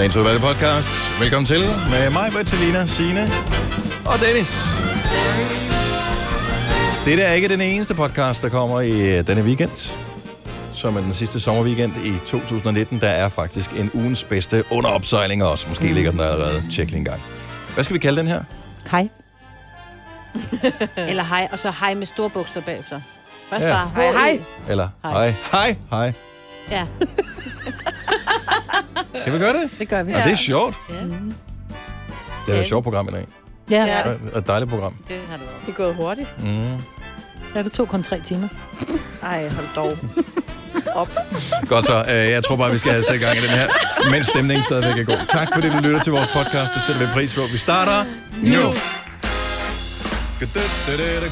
Dagens udvalgte podcast. Velkommen til med mig, Bertalina, Signe og Dennis. Det er ikke den eneste podcast, der kommer i øh, denne weekend, som er den sidste sommerweekend i 2019. Der er faktisk en ugens bedste under opsejling også. Måske mm. ligger den der allerede. Tjek lige en gang. Hvad skal vi kalde den her? Hej. Eller hej, og så hej med store bogstaver bagefter. Først Ja. bare hej, hej. Eller Hej. hej, hej, hej. Ja. Kan vi gøre det? Det gør vi. Ja. Og det er sjovt. ja, Det er et sjovt program i dag. Ja, Ja. ja. Et dejligt program. det har du også. Det er gået hurtigt. Mm. ja det tog kun tre timer. Ej, hold dog. Op. Godt så. Øh, Jeg tror bare, vi skal have sat i gang i den her, mens stemningen stadigvæk er god. Tak fordi du lytter til vores podcast. Det sætter vi pris på. Vi starter nu.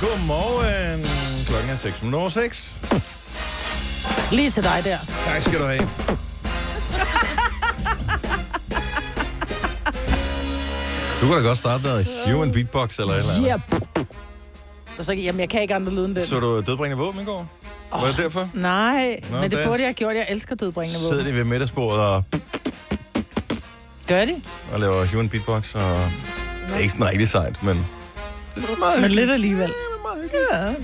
Godmorgen. Klokken er 6 minutter over 6. Lige til dig der. Tak skal du have. Du kan da godt starte noget human beatbox eller et eller andet. Yeah. Og så, jamen, jeg kan ikke andre lyde end den. Så du dødbringende våben i går? Var det derfor? Nej, Nå, men det der- burde jeg have gjort. Jeg elsker dødbringende Sidder våben. de ved middagsbordet og, Gør de? og laver human beatbox, og det er ikke sådan rigtig sejt, men... Det er meget Men lidt alligevel. Det er meget hyggeligt. Ja.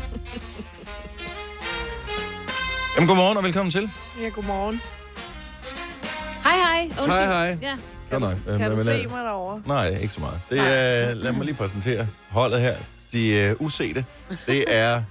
Jamen, godmorgen og velkommen til. Ja, godmorgen. Hej, hej. Undskyld. Hej, hej. Ja. Godt nok. Kan Øh, du men, se øh, mig derovre? Nej, ikke så meget. Det er, lad mig lige præsentere holdet her. De uh, usete. Det er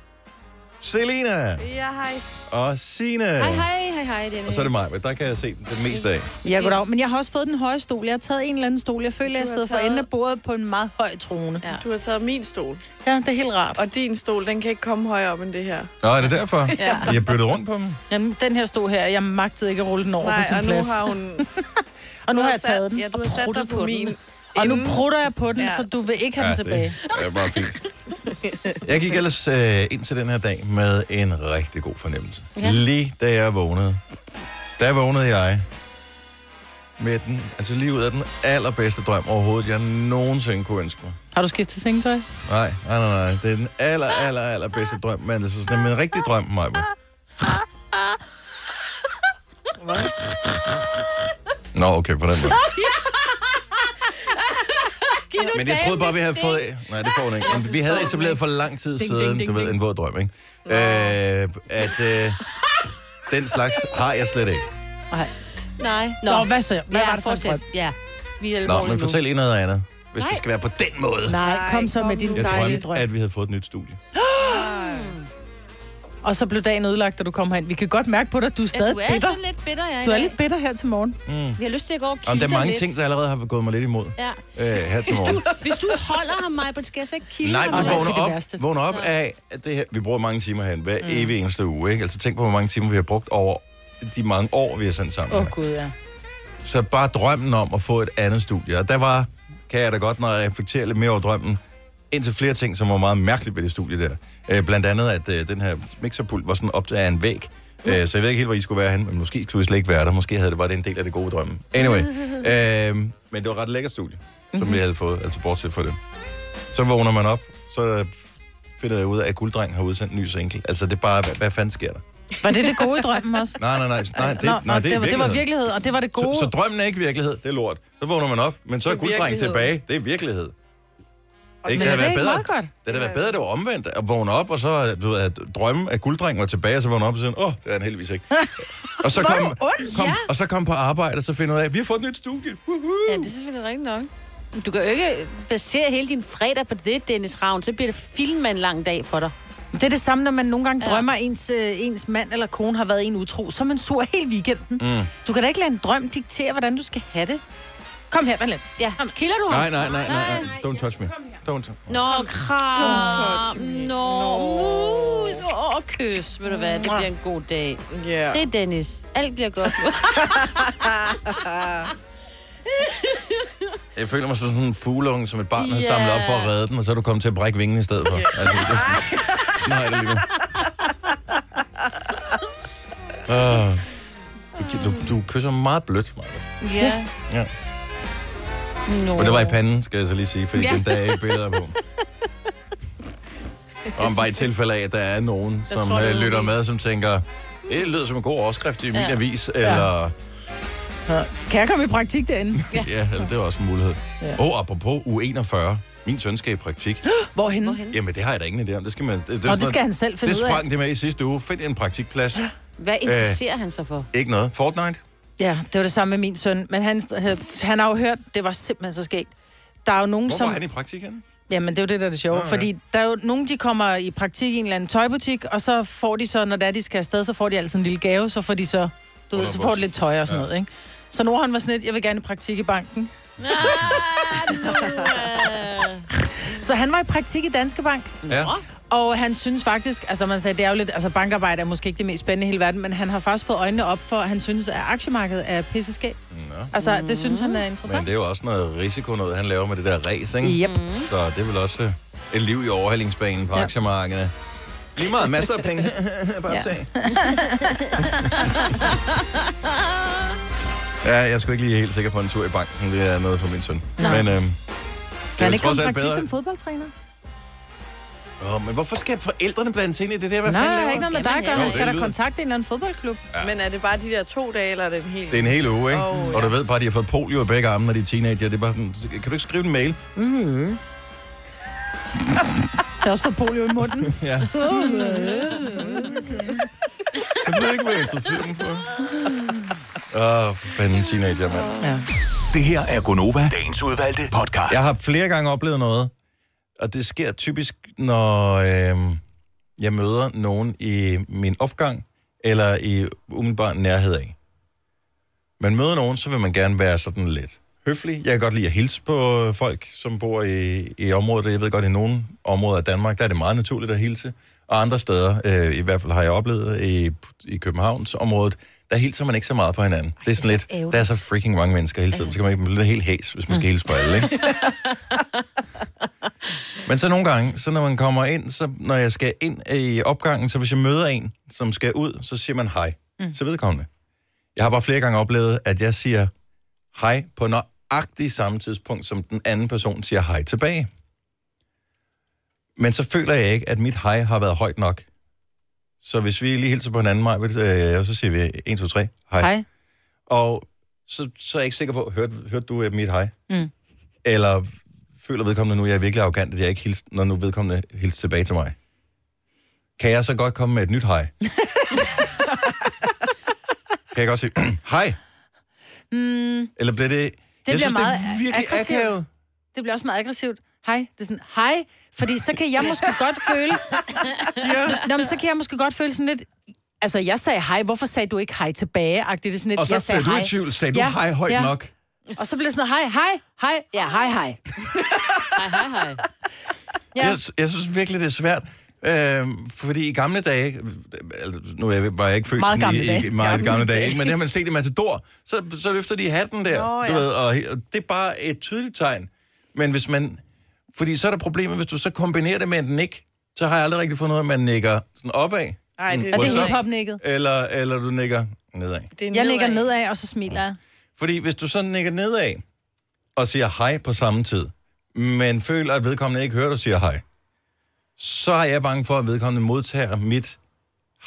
Selina Ja, hej. og Sine. Hej, hej, hej, hej, Dennis. Og så er det mig, men der kan jeg se det meste af. Ja, goddag. Men jeg har også fået den høje stol. Jeg har taget en eller anden stol. Jeg føler, at jeg Du har sidder for taget- enden af bordet på en meget høj trone. Ja. Du har taget min stol. Ja, det er helt rart. Og din stol, den kan ikke komme højere op end det her. Nå, er det derfor? Ja. Har byttet rundt på dem? Jamen, den her stol her, jeg magtede ikke at rulle den over Nej, på sin og nu plads. har hun... og nu har jeg taget den ja, du og har sat pruttet dig på den. min. Og nu prutter jeg på den, Ja. så du vil ikke have den tilbage. det er bare fint. Jeg gik ellers øh, ind til den her dag med en rigtig god fornemmelse. Ja. Lige da jeg vågnede. Der vågnede jeg med den, altså lige ud af den allerbedste drøm overhovedet, jeg nogensinde kunne ønske mig. Har du skiftet sengetøj? Nej, nej, nej, nej. Det er den aller, aller, allerbedste drøm, men altså, det er en rigtig drøm, mig. Nå, okay, på den måde. Men jeg troede bare, vi havde fået... Nej, det får hun ikke. Men vi havde etableret for lang tid Ding, siden, ding, ding, du ved, en våd drøm, ikke? Øh, at øh, den slags har jeg slet ikke. Nej. Nej. Nå, hvad så? Hvad ja, var det for en drøm? Ja. Vi er Nå, men nu. fortæl lige noget andet. Hvis det Nej. skal være på den måde. Nej, kom så kom med din dejlige drømte, drøm. at vi havde fået et nyt studie. Og så blev dagen ødelagt, da du kom herind. Vi kan godt mærke på dig, at du er Ja, stadig du er bitter. sådan lidt bitter, jeg Du er lidt bitter her til morgen. Vi har lyst til at gå og Om der er mange lidt. ting, der allerede har gået mig lidt imod Ja. øh, her til Hvis morgen. du, hvis du holder ham, Maja, skal jeg så ikke kilde Nej, ham? du det er vågner det op, værste. vågner op af, at det her, vi bruger mange timer hen hver mm. evig eneste uge. Ikke? Altså tænk på, hvor mange timer vi har brugt over de mange år, vi har sendt sammen. Åh, oh, gud, ja. Så bare drømmen om at få et andet studie. Og der var, kan jeg da godt, når jeg reflekterer lidt mere over drømmen, indtil flere ting, som var meget mærkeligt ved det studie der. Øh, blandt andet, at øh, den her mixerpult var sådan op af en væg. Øh, så jeg ved ikke helt, hvor I skulle være hen, men måske skulle I slet ikke være der. Måske havde det bare det en del af det gode drømme. Anyway. øh, men det var ret lækkert studie, som vi havde fået, altså bortset fra det. Så vågner man op, så finder jeg ud af, at Gulddreng har udsendt en ny single. Altså, det er bare, hvad, hvad fanden sker der? Var det det gode i drømmen også? Nej, nej, nej, nej, det, Nå, nej, det, det, var, det var virkelighed. og det var det gode. Så, så drømmen er ikke virkelighed, det er lort. Så vågner man op, men så er er gulddreng tilbage, det er virkelighed. Ikke, Men det er havde været bedre. meget godt? Det havde været bedre, det var omvendt at vågne op, og så du ved, at drømme, at gulddrengen var tilbage, og så vågne op og sige, åh, oh, det er han heldigvis ikke. og, så kom, du ond, kom, ja. og så kom på arbejde, og så finder ud af, at vi har fået et nyt studie. Woohoo! Ja, det er selvfølgelig rigtigt nok. Du kan jo ikke basere hele din fredag på det, Dennis Ravn. Så bliver det film en lang dag for dig. Det er det samme, når man nogle gange Ja. drømmer, ens, øh, ens mand eller kone har været en utro. Så er man sur hele weekenden. Mm. Du kan da ikke lade en drøm diktere, hvordan du skal have det. Kom her, Valent. Ja, kilder du ham? Nej, nej, nej, nej, nej. Don't touch me. Don't. Nå, kram. touch me. Nå, Nå. mus. Åh, kys. Ved du hvad, det bliver en god dag. Ja. Se, Dennis. Alt bliver godt nu. Jeg føler mig som sådan en fugleunge, som et barn har samlet op for at redde den, og så er du kommet til at brække vingen i stedet for. Altså, det er sådan, sådan har jeg det lige nu. Uh, du, du, du kysser meget blødt, Maja. ja. Ja. Nå. Og det var i panden, skal jeg så lige sige, fordi Ja. ja. den der er ikke billeder på. Om bare i tilfælde af, at der er nogen, Der som tror, det øh, er lytter med, som tænker, det lyder som en god overskrift i min Ja. avis, eller Ja. Kan jeg komme i praktik derinde? Ja, eller det er også en mulighed. Og oh, apropos u 41. Min søn skal i praktik. Hvorhenne? Hvorhen? Jamen, det har jeg da ingen idé om. Det skal man... Det, det, er Nå, det skal noget- han selv finde Det ud af. sprang det med i sidste uge. Find en praktikplads. Hvad interesserer han sig for? Ikke noget. Fortnite? Ja, det var det samme med min søn. Men han, han har jo hørt, det var simpelthen så skægt. Der er jo nogen, Hvor som... var han i praktik henne? Jamen, det er jo det, der er det sjove. Nå, ja. Fordi der er jo nogen, de kommer i praktik i en eller anden tøjbutik, og så får de så, når det er, de skal afsted, så får de altid en lille gave, så får de så, du ved, så får de lidt tøj og sådan Ja. noget, ikke? Så nu har han var sådan lidt, jeg vil gerne i praktik i banken. Ah, øh. Så han var i praktik i Danske Bank, Ja. og han synes faktisk, altså man sagde, det er jo lidt, altså bankarbejde er måske ikke det mest spændende i hele verden, men han har faktisk fået øjnene op for, at han synes, at aktiemarkedet er pisseskab. Nå. Altså, det synes han er Men interessant. det er jo også noget risiko, noget han laver med det der race, ikke? Yep. Så det er vel også øh, et liv i overhældingsbanen på Ja. aktiemarkedet. Lige meget masser af penge. Bare se. ja, jeg er sgu ikke lige helt sikker på en tur i banken. Det er noget for min søn. Men øhm, Kan er han ikke komme praktik bedre. som fodboldtræner? Åh, men hvorfor skal forældrene blande sig ind i det der? Hvad Nej, fanden laver har ikke noget med dig at gøre. Han skal da kontakte en eller anden fodboldklub. Ja. Men er det bare de der to dage, eller er det en hel Det er en hel uge, ikke? Åh, Og du ja. ved bare, at de har fået polio i begge arme, når de er teenager. Det er bare sådan, kan du ikke skrive en mail? Det er også for polio i munden. Ja. Jeg ved ikke, hvad jeg interesserer mig for. Åh, oh, for fanden teenager, mand. Ja. Det her er Gonova, dagens udvalgte podcast. Jeg har flere gange oplevet noget, og det sker typisk, når øh, jeg møder nogen i min opgang, eller i umiddelbar nærhed af. Man møder nogen, så vil man gerne være sådan lidt høflig. Jeg kan godt lide at hilse på folk, som bor i, i området. Jeg ved godt, at i nogle områder af Danmark, der er det meget naturligt at hilse. Og andre steder, øh, i hvert fald har jeg oplevet i, i Københavns området, der hilser man ikke så meget på hinanden. Det er sådan lidt, ærgerligt. der er så freaking mange mennesker hele tiden, så kan man ikke blive helt hæs, hvis man skal hilse på alle, ikke? Men så nogle gange, så når man kommer ind, så når jeg skal ind i opgangen, så hvis jeg møder en, som skal ud, så siger man hej. Mm. Så vedkommende. Jeg har bare flere gange oplevet, at jeg siger hej på nøjagtig samme tidspunkt, som den anden person siger hej tilbage. Men så føler jeg ikke, at mit hej har været højt nok. Så hvis vi lige hilser på hinanden, Maj, øh, så siger vi 1, 2, 3, hej. Hej. Og så, så er jeg ikke sikker på, hørte, hørte du øh, mit hej? Mm. Eller føler vedkommende nu, at jeg er virkelig arrogant, at jeg ikke hilser, når nu vedkommende hilser tilbage til mig? Kan jeg så godt komme med et nyt hej? kan jeg godt sige, hej? Mm, Eller bliver det... Det jeg bliver synes, meget det er virkelig aggressivt. akavet. det bliver også meget aggressivt. Hej. Det er sådan, hej. Fordi så kan jeg måske godt føle... Ja. Nå, men så kan jeg måske godt føle sådan lidt... Altså, jeg sagde hej. Hvorfor sagde du ikke hej tilbage? -agtigt? Det er sådan lidt, Og så jeg sagde bliver du hej. i tvivl. Sagde du Ja, hej højt ja. nok? Og så bliver det sådan noget, hej, hej, hej. Ja, hej, hej. Hej, hej, hej. Ja. Jeg, jeg synes virkelig, det er svært. Øhm, fordi i gamle dage, øh, altså, nu er jeg, var jeg ikke født Meget sådan gamle i, dage. i meget gamle, dage, dage. ikke? men det har man set i Matador, så, så løfter de hatten der, Nå, du ja. ved, og, og det er bare et tydeligt tegn. Men hvis man, fordi så er der problemet, hvis du så kombinerer det med en nik, så har jeg aldrig rigtig fundet ud af, at man nikker sådan opad. Ej, det er det what's up? hiphop-nikket? Eller, eller du nikker nedad. Det er Jeg ligger nedad, og så smiler jeg. Fordi hvis du så nikker nedad, og siger hej på samme tid, men føler, at vedkommende ikke hører, du siger hej, så er jeg bange for, at vedkommende modtager mit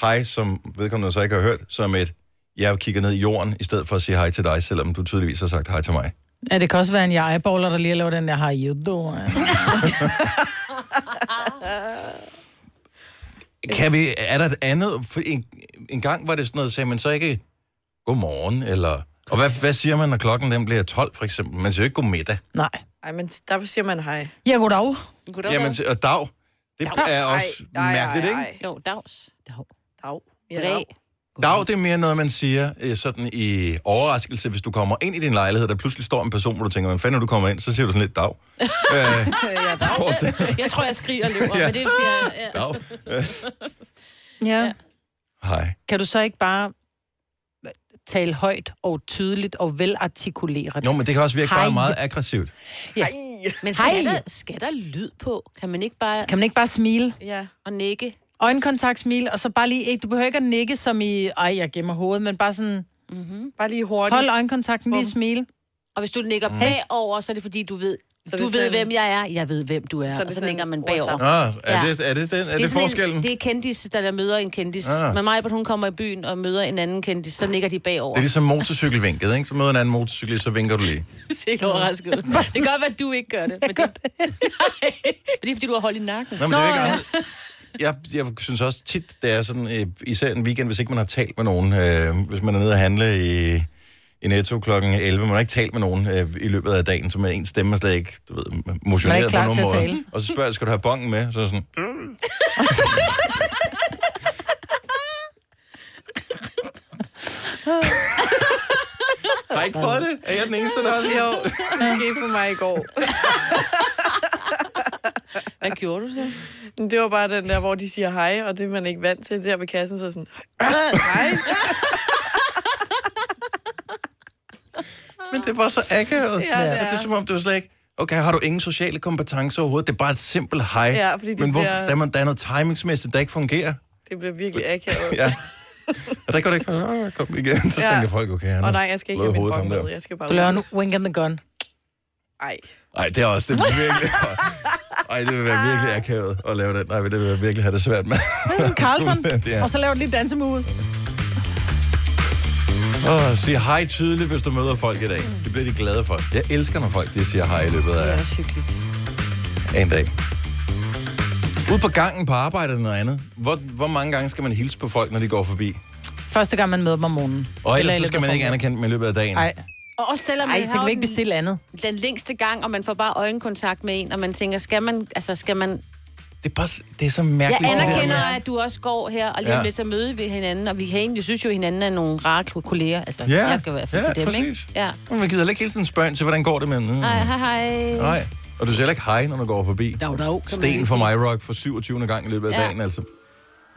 hej, som vedkommende så ikke har hørt, som et, jeg kigger ned i jorden, i stedet for at sige hej til dig, selvom du tydeligvis har sagt hej til mig. Ja, det kan også være en eyeballer, der lige har lavet den der, you doing? Kan vi, er der et andet? For en, en gang var det sådan noget, sagde man så ikke godmorgen, eller... Og hvad, hvad siger man, når klokken den bliver 12, for eksempel? Man siger jo ikke godmiddag. Nej. Ej, men der siger man hej. Ja, goddag. Goddag. Jamen, og dag, det er også Ej, ej, mærkeligt, ej, ikke? ej. Jo, dags. Dag. Dag. Ja, dag. Dag, det er mere noget, man siger øh, sådan i overraskelse, hvis du kommer ind i din lejlighed, der pludselig står en person, hvor du tænker, hvad fanden du kommer ind? Så siger du sådan lidt dag. øh, Ja, dag. forestil- Jeg tror, jeg skriger og løber, Ja. men det er. Ja. dag. Øh, Ja. Hej. Kan du så ikke bare tale højt og tydeligt og velartikuleret? Jo, men det kan også virke Hej. bare meget aggressivt. Ja. Men skal Hej. der, skal der lyd på? Kan man ikke bare Kan man ikke bare smile? Ja. og nikke? Øjenkontakt, smil, og så bare lige ikke, du behøver ikke at nikke som i, ej, jeg gemmer hovedet, men bare sådan, Bare lige hurtigt. hold øjenkontakten, lige smile. Og hvis du nikker Mm. bagover, så er det fordi, du ved, Så Du det ved, sådan- hvem jeg er, jeg ved, hvem du er. Så og det så lægger man bagover. Ah, er, det, er det, den, er det, sådan forskellen? En, det, det er kendis, der, der møder en kendis. Ah. Men mig, hun kommer i byen og møder en anden kendis, så ligger de bagover. det er ligesom motorcykelvinket, ikke? Så møder en anden motorcyklist, så vinker du lige. Det ser helt overrasket ud. Det kan godt være, at du ikke gør det. Men det, men det er, fordi du har hold i nakken. Nå, men det er ikke. Jeg, jeg synes også tit, det er sådan, øh, især en weekend, hvis ikke man har talt med nogen, øh, hvis man er nede og handle i, i Netto klokken 11, man har ikke talt med nogen øh, i løbet af dagen, så med en stemme er slet ikke, du ved, motioneret på klar nogen måde. tale. Og så spørger jeg, skal du have bongen med? Så er jeg sådan, har I ikke prøvet det? Er jeg den eneste, der har det? Jo, det skete for mig i går. Hvad gjorde du så? Det var bare den der, hvor de siger hej, og det er man ikke vant til. Der ved kassen, så er sådan, hej. Men det var så akavet. Ja, det At det er er. som om, det var slet ikke... Okay, har du ingen sociale kompetencer overhovedet? Det er bare et simpelt hej. Ja, fordi det Men hvorfor, bliver- der, er, man- der er noget timingsmæssigt, der ikke fungerer. Det blev virkelig akavet. Ja. Og der går det ikke, "Åh, kom igen. Så Ja. tænker folk, okay, han Og nej, jeg skal ikke have min bong med. Jeg skal bare Du laver en wink and the gun. Ej. Ej, det er også, det virkelig... Ej, det vil være virkelig akavet at lave det. Nej, det vil jeg virkelig have det svært med. Carlson, er- og så laver du lige dansemove. Åh, sig hej tydeligt, hvis du møder folk i dag. Det bliver de glade for. Jeg elsker, når folk de siger hej i løbet af en dag. Ude på gangen på arbejde eller noget andet. Hvor, hvor mange gange skal man hilse på folk, når de går forbi? Første gang, man møder dem om morgenen. Og Eller ellers i så skal man ikke anerkende dem i løbet af dagen. Nej, Og også selvom Ej, man så har kan vi ikke den- bestille andet. den længste gang, og man får bare øjenkontakt med en, og man tænker, skal man, altså skal man... Det er, bare, det er så Jeg mærkeligt. der anerkender, at du også går her, og lige Ja. lidt så møder vi hinanden, og vi kan egentlig synes jo, at hinanden er nogle rare kolleger. Altså, Ja, jeg kan i hvert fald ja, til dem, præcis. ikke? Ja. Men man gider heller ikke hele tiden spørge til, hvordan går det med den? Mm. Hej, hej, hej. Nej. Og du siger ikke hej, når du går forbi. Dog, dog, Sten for mig rock for 27. gang i løbet af Ja. dagen, altså.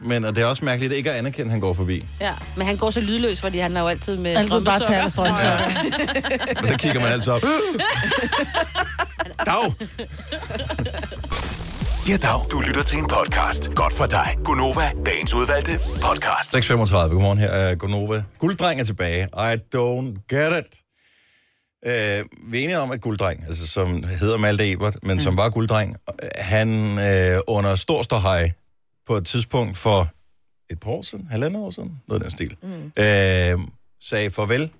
Men og det er også mærkeligt ikke at anerkende, at han går forbi. Ja, men han går så lydløs, fordi han er jo altid med Altid bare tage af strømpesokker. strømsokker. Og så kigger man altid op. Dag! Ja, dag. Du lytter til en podcast. Godt for dig. Gunova, dagens udvalgte podcast. 6.35. Godmorgen, her er Gonova. Gulddreng er tilbage. I don't get it. Øh, vi er enige om, at Gulddreng, altså, som hedder Malte Ebert, men mm. som var Gulddreng, han øh, under stor ståhej på et tidspunkt for et par år siden, halvandet år siden, noget af den stil, mm. øh, sagde farvel.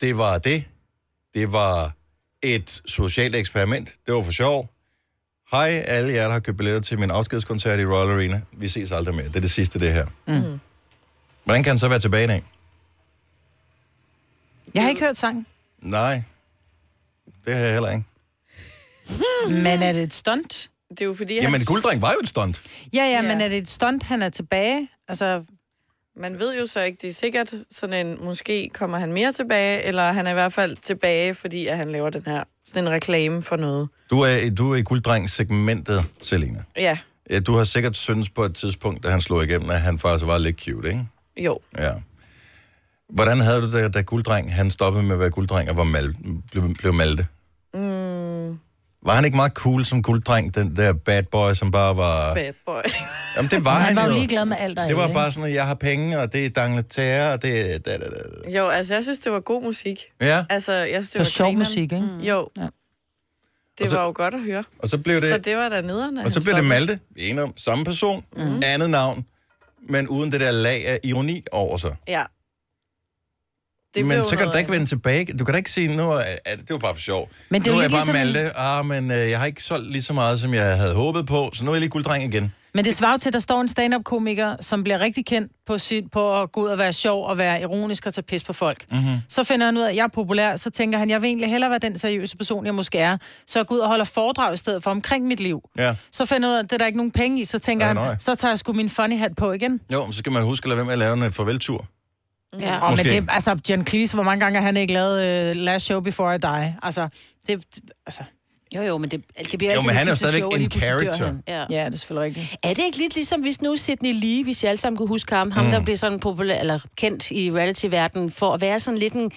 Det var det. Det var et socialt eksperiment. Det var for sjov. Hej alle jer, der har købt billetter til min afskedskoncert i Royal Arena. Vi ses aldrig mere. Det er det sidste, det her. Mm. Hvordan kan han så være tilbage i dag? Jeg har ikke hørt sangen. Nej, det har jeg heller ikke. Men er det et stunt? Det er jo fordi, Jamen, han, Gulddreng var jo et stunt. Ja, ja, Ja. men er det et stunt, han er tilbage? Altså, man ved jo så ikke, det er sikkert sådan en, måske kommer han mere tilbage, eller han er i hvert fald tilbage, fordi at han laver den her, sådan en reklame for noget. Du er, du er i Gulddreng-segmentet, Selina. Ja, Ja, du har sikkert syntes på et tidspunkt, da han slog igennem, at han faktisk var lidt cute, ikke? jo. Ja. Hvordan havde du det, da Gulddreng, han stoppede med at være Gulddreng og var mal, blev, blev Malte? Mm, Var han ikke meget cool som Gulddreng, den der bad boy, som bare var... bad boy. Jamen, det var han, han var jo ligeglad med alt og Det var alle, bare sådan, at jeg har penge, og det er dangletære, og det er... Da, da, da. Jo, altså jeg synes, det var god musik. Ja, Altså, jeg synes, det var var sjov grineren. musik, ikke? Mm. Jo. Ja. Det Og så- var jo godt at høre. og så blev det... Så det var da nederen, Og så bliver det Malte, enige om, samme person, mm. andet navn, men uden det der lag af ironi over sig. Ja. Det men så kan du da ikke vende tilbage. Du kan da ikke sige, nu at det var bare for sjov. Men det er nu jo er jeg bare ligesom Malte, ah, men øh, jeg har ikke solgt lige så meget, som jeg havde håbet på, så nu er jeg lige gulddreng igen. Men det svarer jo til, at der står en stand-up-komiker, som bliver rigtig kendt på, sit, på at gå ud og være sjov og være ironisk og tage pis på folk. Mm-hmm. Så finder han ud af, at jeg er populær, så tænker han, jeg vil egentlig hellere være den seriøse person, jeg måske er. Så jeg går ud og holder foredrag i stedet for omkring mit liv. Ja. Så finder jeg ud af, at det er der ikke nogen penge i, så tænker Nej, han, nej. så tager jeg sgu min funny hat på igen. Jo, så skal man huske at lade være med at lave en øh, farveltur. Ja. Og Måske. men det, altså, John Cleese, hvor mange gange har han ikke lavet uh, Last Show Before I Die? Altså, det, altså, Jo, jo, men det, det bliver Jo, altid men han er jo stadigvæk show, og en character. Ja. ja, det er selvfølgelig rigtigt. Er det ikke lidt ligesom, hvis nu Sidney Lee, hvis I alle sammen kunne huske ham, ham der blev sådan populær, eller kendt i reality-verdenen, for at være sådan lidt en,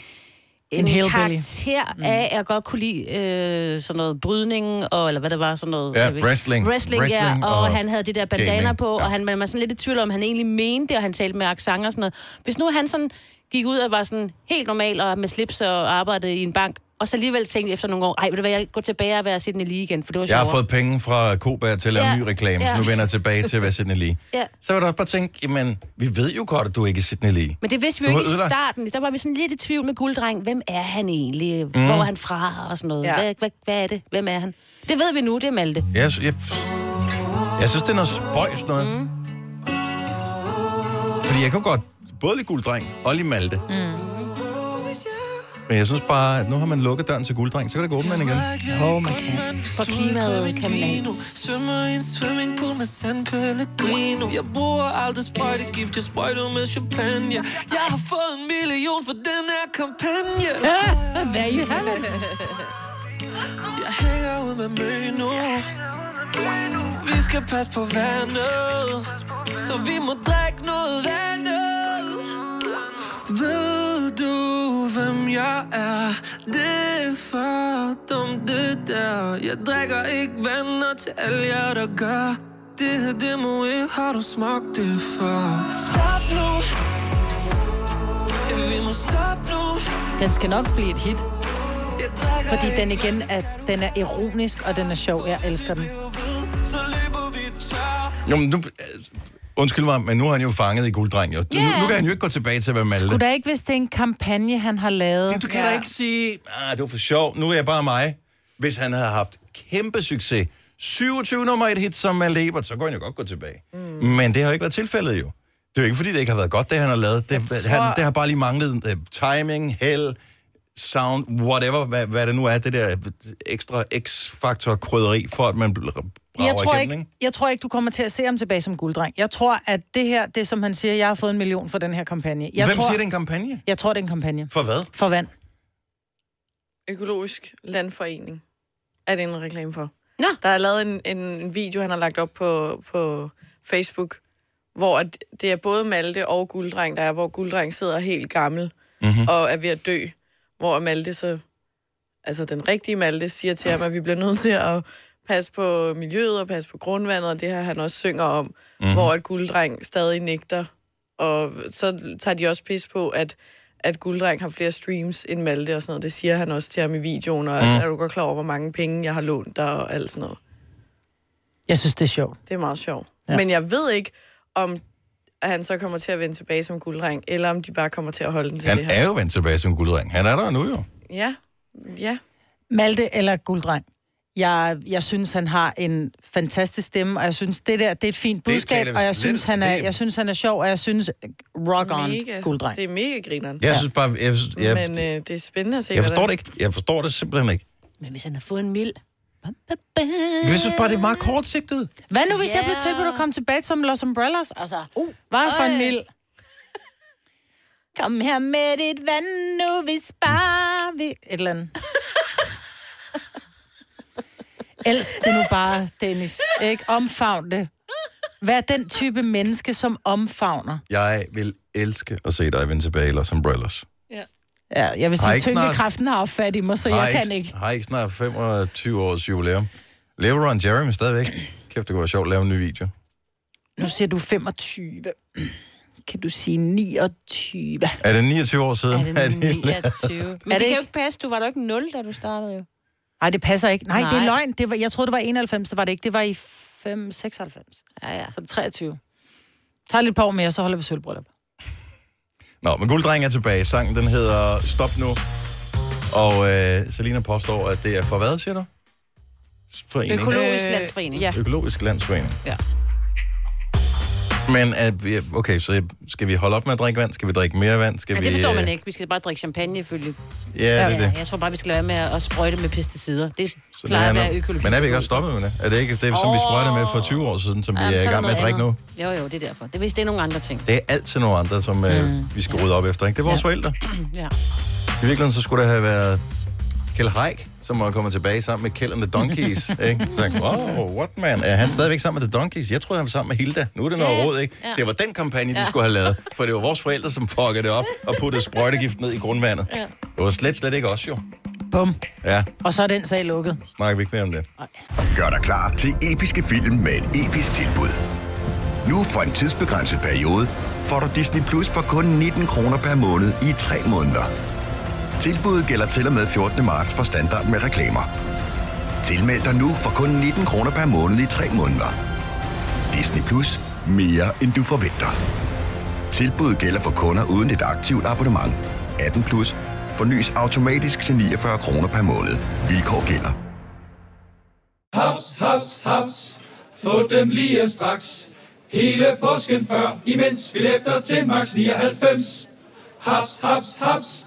en, En karakter mm. af, at jeg godt kunne lide øh, sådan noget brydning, og, eller hvad det var, sådan noget... Ja, wrestling. Wrestling, Wrestling ja, og, og han havde det der bandana gaming, på, ja. og han man var sådan lidt i tvivl om, han egentlig mente det, og han talte med accent og sådan noget. Hvis nu han sådan gik ud og var sådan helt normal og med slips og arbejdede i en bank, Og så alligevel tænkte efter nogle år, ej, vil du hvad, jeg går tilbage og være Sidney Lee igen, for det var Jeg har sjovere. fået penge fra Koba til at lave Ja, en ny reklame, så ja. nu vender jeg tilbage til at være Sidney Lee. Ja. Så vil du også bare tænke, jamen, vi ved jo godt, at du ikke er Sidney Lee. Men det vidste vi Du jo ikke i starten. Der var vi sådan lidt i tvivl med gulddreng. Hvem er han egentlig? Hvor er han fra? Og sådan noget. Ja. Hvad, hvad, hvad er det? Hvem er han? Det ved vi nu, det er Malte. Jeg, jeg, jeg synes, det er noget spøjs noget. Mm. Fordi jeg kan godt både lide gulddreng og lide Malte. Mm. Men jeg synes bare, at nu har man lukket døren til gulddreng, så kan det gå åbne den igen. Oh, man kan. For klimaet kan man. Svømmer i en swimmingpool med San Pellegrino Jeg bruger aldrig sprøjtegift, jeg sprøjter med champagne Jeg har fået en million for den her kampagne you have it. Jeg hænger ud med Møno Vi skal passe på vandet Så vi må drikke noget andet Ved du, hvem jeg er? Det er for dumt, det der. Jeg drikker ikke venner til alle jer, der gør. Det her, det må ikke, har du smagt det før Stop nu. Ja, vi må stoppe nu. Den skal nok blive et hit, fordi den igen er, den er ironisk, og den er sjov. Jeg elsker den. Jo, men nu, undskyld mig, men nu er han jo fanget i gulddreng. Jo. Du, Ja. Nu kan han jo ikke gå tilbage til at være Malte. Skulle da ikke, hvis det er en kampagne, han har lavet? Det, du kan ja. da ikke sige, ah, det var for sjov, nu er jeg bare mig. Hvis han havde haft kæmpe succes, 27 nummer et hit som Malte Ebert, så kunne han jo godt gå tilbage. Mm. Men det har jo ikke været tilfældet jo. Det er jo ikke, fordi det ikke har været godt, det han har lavet. Det, tror- han, det har bare lige manglet uh, timing, held, sound, whatever, hvad, hvad det nu er, det der ekstra x-faktor krydderi, for at man jeg tror, igennem, ikke, jeg tror ikke, du kommer til at se ham tilbage som gulddreng. Jeg tror, at det her, det som han siger, jeg har fået en million for den her kampagne. Jeg Hvem tror, siger, det er en kampagne? Jeg tror, det er en kampagne. For hvad? For vand. Økologisk Landforening er det en reklame for. Nå. Der er lavet en, en, video, han har lagt op på, på Facebook, hvor at det er både Malte og Gulddreng, der er, hvor Gulddreng sidder helt gammel mm-hmm. og er ved at dø. Hvor Malte så, altså den rigtige Malte, siger til ham, at vi bliver nødt til at passe på miljøet og passe på grundvandet, og det her han også synger om, mm-hmm. hvor at Gulddreng stadig nægter. Og så tager de også pis på, at at Gulddreng har flere streams end Malte og sådan noget. Det siger han også til ham i videoen, og at, er du godt klar over, hvor mange penge jeg har lånt dig og alt sådan noget. Jeg synes, det er sjovt. Det er meget sjovt. Ja. Men jeg ved ikke, om at han så kommer til at vende tilbage som gulddreng, eller om de bare kommer til at holde den til Han det her. er jo vendt tilbage som gulddreng. Han er der nu jo. Ja, ja. Malte eller gulddreng? Jeg, jeg synes, han har en fantastisk stemme, og jeg synes, det der, det er et fint budskab, og jeg synes, han er, jeg synes, han er sjov, og jeg synes, rock on, Mega. gulddreng. Det er mega grineren. Jeg synes bare, jeg, jeg, Men øh, det er spændende at se, jeg forstår det ikke. Jeg forstår det simpelthen ikke. Men hvis han har fået en mild... Jeg synes bare, det er meget kortsigtet. Hvad nu, hvis Ja. jeg blev tilbudt at komme tilbage som Los Umbrellas? Altså, uh, hvad for en mild? Kom her med dit vand nu, vi sparer vi... Et eller andet. Elsk det nu bare, Dennis. Ikke? Omfavn det. Vær den type menneske, som omfavner. Jeg vil elske at se dig vende tilbage i Los Umbrellas. Ja, jeg vil sige, ikke snart- tyngdekraften har opfat i mig, så Har jeg kan ikke. Har ikke snart 25 års jubilæum. Lever Ron Jeremy stadigvæk? Kæft, det kunne være sjovt at lave en ny video. Nu siger du 25. Kan du sige 29? Er det 29 år siden? Er det 29? Men Er det, det kan ikke? jo ikke passe. Du var da ikke 0, da du startede jo. Nej, det passer ikke. Nej, Nej. det er løgn. Det var, jeg troede, det var 91, det var det ikke. Det var i 5, 96. Ja, ja. Så er det 23. Tag lidt par år mere, så holder vi sølvbryllup. Nå, men Gulddreng er tilbage. Sangen, den hedder Stop Nu. Og øh, Selina påstår, at det er for hvad, siger du? Forening. Økologisk Øh, landsforening. Ja. Økologisk Landsforening. Ja. Men vi, okay, så skal vi holde op med at drikke vand? Skal vi drikke mere vand? Skal Ja, vi, det forstår øh, man ikke. Vi skal bare drikke champagne, ifølge. Ja, det er Ja, det. jeg tror bare, vi skal lade være med at sprøjte med pesticider. Det Så det plejer at være økologi. Men er vi ikke også stoppet med det? Er det ikke det, som vi Åh. sprøjtede med for 20 år siden, som vi er i gang med at drikke nu? andet. Jo, jo, det er derfor. Det er, det er nogle andre ting. Det er altid nogle andre, som øh, vi skal rydde op efter. Ikke? Det er vores Ja. forældre. Ja. I virkeligheden så skulle det have været Kjell Haik, som var kommet tilbage sammen med Kjell and the Donkeys. ikke? Så jeg, wow, what man? Er han stadigvæk sammen med The Donkeys? Jeg troede, han var sammen med Hilda. Nu er det noget Ja, råd, ikke? ja. Det var den kampagne, de Ja. skulle have lavet. For det var vores forældre, som fuckede det op og puttede sprøjtegift ned i grundvandet. Ja. Det var slet, slet ikke os jo. Bum. Ja, Og så er den sag lukket. snakker vi ikke mere om det. Gør dig klar til episke film med et episk tilbud. Nu for en tidsbegrænset periode får du Disney Plus for kun 19 kroner per måned i 3 måneder. Tilbuddet gælder til og med 14. marts for standard med reklamer. Tilmeld dig nu for kun 19 kroner per måned i 3 måneder. Disney Plus. Mere end du forventer. Tilbuddet gælder for kunder uden et aktivt abonnement. 18 plus. Fornyes automatisk til 49 kroner per måned. Vilkår gælder. Haps, haps, haps. Få dem lige straks. Hele påsken før, imens billetter til max 99. Haps, haps, haps.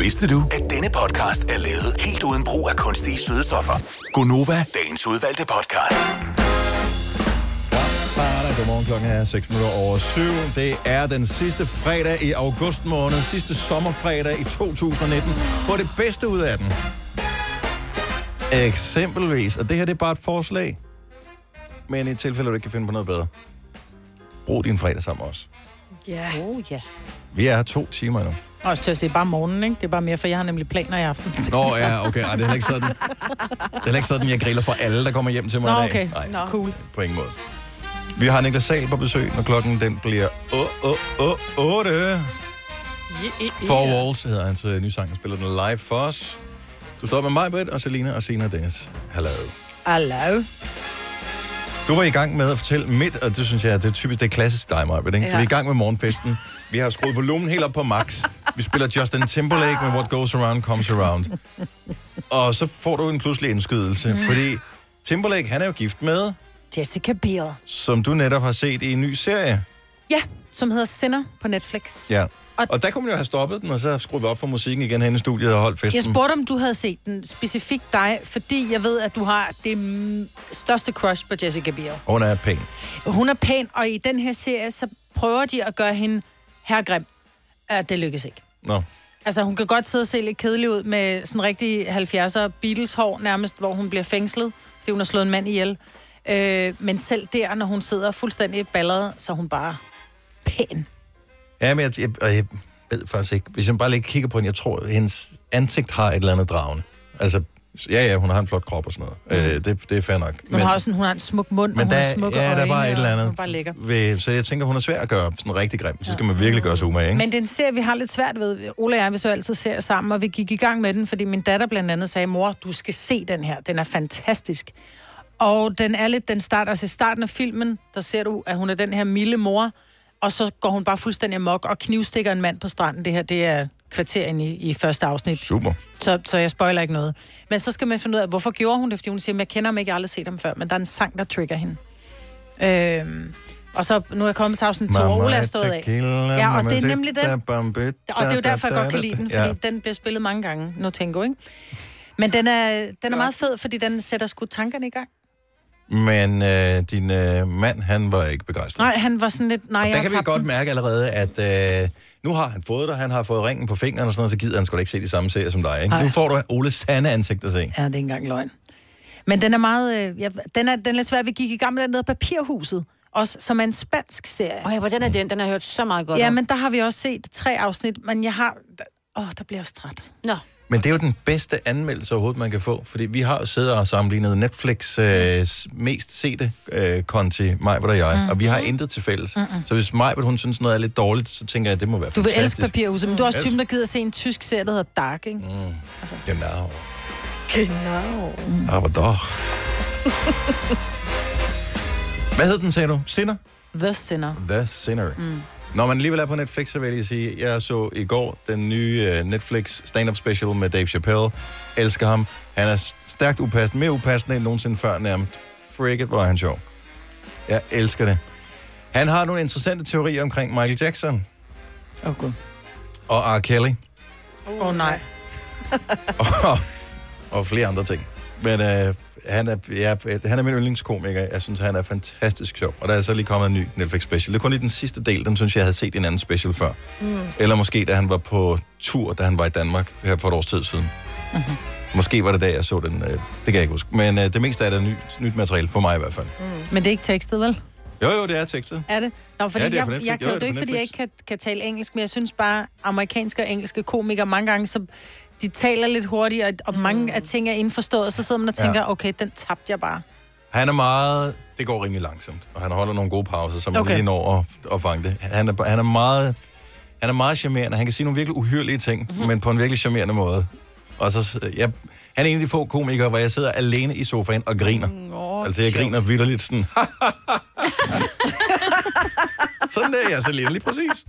Vidste du, at denne podcast er lavet helt uden brug af kunstige sødestoffer? Gonova, dagens udvalgte podcast. Godmorgen, klokken er 6 minutter over 7. Det er den sidste fredag i august måned, sidste sommerfredag i 2019. Få det bedste ud af den. Eksempelvis, og det her det er bare et forslag, men i et tilfælde, hvor du ikke kan finde på noget bedre. Brug din fredag sammen os. Ja. Oh, ja. Vi er her to timer nu. Også til at se bare morgenen, ikke? Det er bare mere, for jeg har nemlig planer i aften. Nå ja, okay, Ej, det er heller ikke sådan. Det er heller ikke sådan, jeg griller for alle, der kommer hjem til mig Nå, i dag. okay. Nej, Nå. Cool. på ingen måde. Vi har Niklas Sal på besøg, når klokken den bliver 8. Four Walls hedder hans øh, nye sang, han spiller den live for os. Du står med mig, Britt, og Selina og Sina og Dennis. Hallo. Hallo. Du var i gang med at fortælle midt, og det synes jeg, det er typisk, det er klassisk dig, Maja, ikke? Så Ja. vi er i gang med morgenfesten. Vi har skruet volumen helt op på max. Vi spiller Justin Timberlake med What Goes Around Comes Around. Og så får du en pludselig indskydelse, Mm. fordi Timberlake, han er jo gift med, Jessica Biel. som du netop har set i en ny serie. Ja, som hedder Sinner på Netflix. Ja. Og- Og der kunne man jo have stoppet den, og så skruet op for musikken igen hen i studiet og holdt festen. Jeg spurgte, om du havde set den specifikt dig, fordi jeg ved, at du har det største crush på Jessica Biel. Hun er pæn. Hun er pæn, og i den her serie, så prøver de at gøre hende herregrim. Uh, det lykkes ikke. Nå. Altså, hun kan godt sidde og se lidt kedelig ud med sådan rigtig 70'er Beatles-hår nærmest, hvor hun bliver fængslet, fordi hun har slået en mand ihjel. Øh, men selv der, når hun sidder fuldstændig balleret, så er hun bare pæn. Ja, men jeg, jeg, jeg ved faktisk ikke. Hvis jeg bare lige kigger på hende, jeg tror, at hendes ansigt har et eller andet dragende. Altså, ja, ja, hun har en flot krop og sådan noget. Mm. Øh, det, det er fair nok. Men, hun har også en, hun har en smuk mund, og men hun der, har smukke ja, der øjne, er bare et eller og andet. Hun er bare lækker. Ved, så jeg tænker, hun er svær at gøre sådan rigtig grim. Så skal man virkelig gøre sig umage, ikke? Men den ser vi har lidt svært ved. Ole og jeg, vi så altid ser sammen, og vi gik i gang med den, fordi min datter blandt andet sagde, mor, du skal se den her. Den er fantastisk. Og den er lidt, den starter, altså i starten af filmen, der ser du, at hun er den her milde mor, og så går hun bare fuldstændig amok og knivstikker en mand på stranden. Det her, det er kvarteren i, i første afsnit. Super. Så, så jeg spoiler ikke noget. Men så skal man finde ud af, hvorfor gjorde hun det? Fordi hun siger, jeg kender ham ikke, jeg har aldrig set ham før, men der er en sang, der trigger hende. Øhm, og så, nu er jeg kommet til afsnit 2, og Ola er stået af. Ja, og det er nemlig den. Og det er jo derfor, jeg godt kan lide den, fordi Ja. den bliver spillet mange gange. No Tango, ikke? Men den er, den er meget fed, fordi den sætter sgu tankerne i gang. Men øh, din øh, mand, han var ikke begejstret. Nej, han var sådan lidt... Nej, Og der kan vi godt den. mærke allerede, at øh, nu har han fået dig, han har fået ringen på fingeren og sådan noget, så gider han sgu da ikke se de samme serier som dig. Ikke? Nu får du Oles sande ansigt at se. Ja, det er ikke engang løgn. Men den er meget... Øh, ja, den, er, den er lidt svær. Vi gik i gang med den der Papirhuset, også, som er en spansk serie. Åh, ja, hvordan er den? Den har jeg hørt så meget godt Ja, om. men der har vi også set tre afsnit, men jeg har... Åh, der bliver jeg også træt. Nå. Men det er jo den bedste anmeldelse overhovedet, man kan få. Fordi vi har siddet og sammenlignet Netflix øh, mest sete øh, konti, Majbert og jeg, Mhm. mm. og vi har intet til fælles. Mm. Så hvis Majbert, hun synes noget er lidt dårligt, så tænker jeg, at det må være Du vil fantastisk. elske Papirhuset, men du er også typen, der gider se en tysk serie, der hedder Dark, ikke? Mm. Genau. Genau. Aber doch. Hvad hed den, sagde du? Sinner? The Sinner. The Sinner. Mm. Når man alligevel er på Netflix, så vil jeg sige, jeg så i går den nye uh, Netflix stand-up special med Dave Chappelle. Elsker ham. Han er stærkt upassende, mere upassende end nogensinde før nærmest. Frigget, hvor er han sjov. Jeg elsker det. Han har nogle interessante teorier omkring Michael Jackson Åh, oh, gud. og R. Kelly Åh, oh, nej. og, og flere andre ting. Men øh, han, er, ja, han er min yndlingskomiker. Jeg synes, han er fantastisk sjov. Og der er så lige kommet en ny Netflix special. Det er kun i den sidste del, den synes jeg, jeg havde set en anden special før. Mm. Eller måske, da han var på tur, da han var i Danmark her for et års tid siden. Mm-hmm. Måske var det da, jeg så den. Øh, det kan jeg ikke huske. Men øh, det meste af det er nyt, nyt materiale, for mig i hvert fald. Mm. Men det er ikke tekstet, vel? Jo, jo, det er tekstet. Er det? Nå, fordi Ja, det er jeg, jeg Jo, kan jo er det ikke, fordi jeg ikke kan, kan tale engelsk, men jeg synes bare, amerikanske og engelske komikere mange gange, så de taler lidt hurtigt, og, og mange af ting er indforstået, så sidder man og Ja. tænker, okay, den tabte jeg bare. Han er meget... Det går rimelig langsomt, og han holder nogle gode pauser, så man Okay. lige når at, at fange det. Han er, han er meget... Han er meget charmerende. Han kan sige nogle virkelig uhyrlige ting, Mhm. mm-hmm. men på en virkelig charmerende måde. Og så, jeg, han er en af de få komikere, hvor jeg sidder alene i sofaen og griner. Oh, altså, jeg griner vidderligt sådan. sådan der er jeg så lige, lige præcis.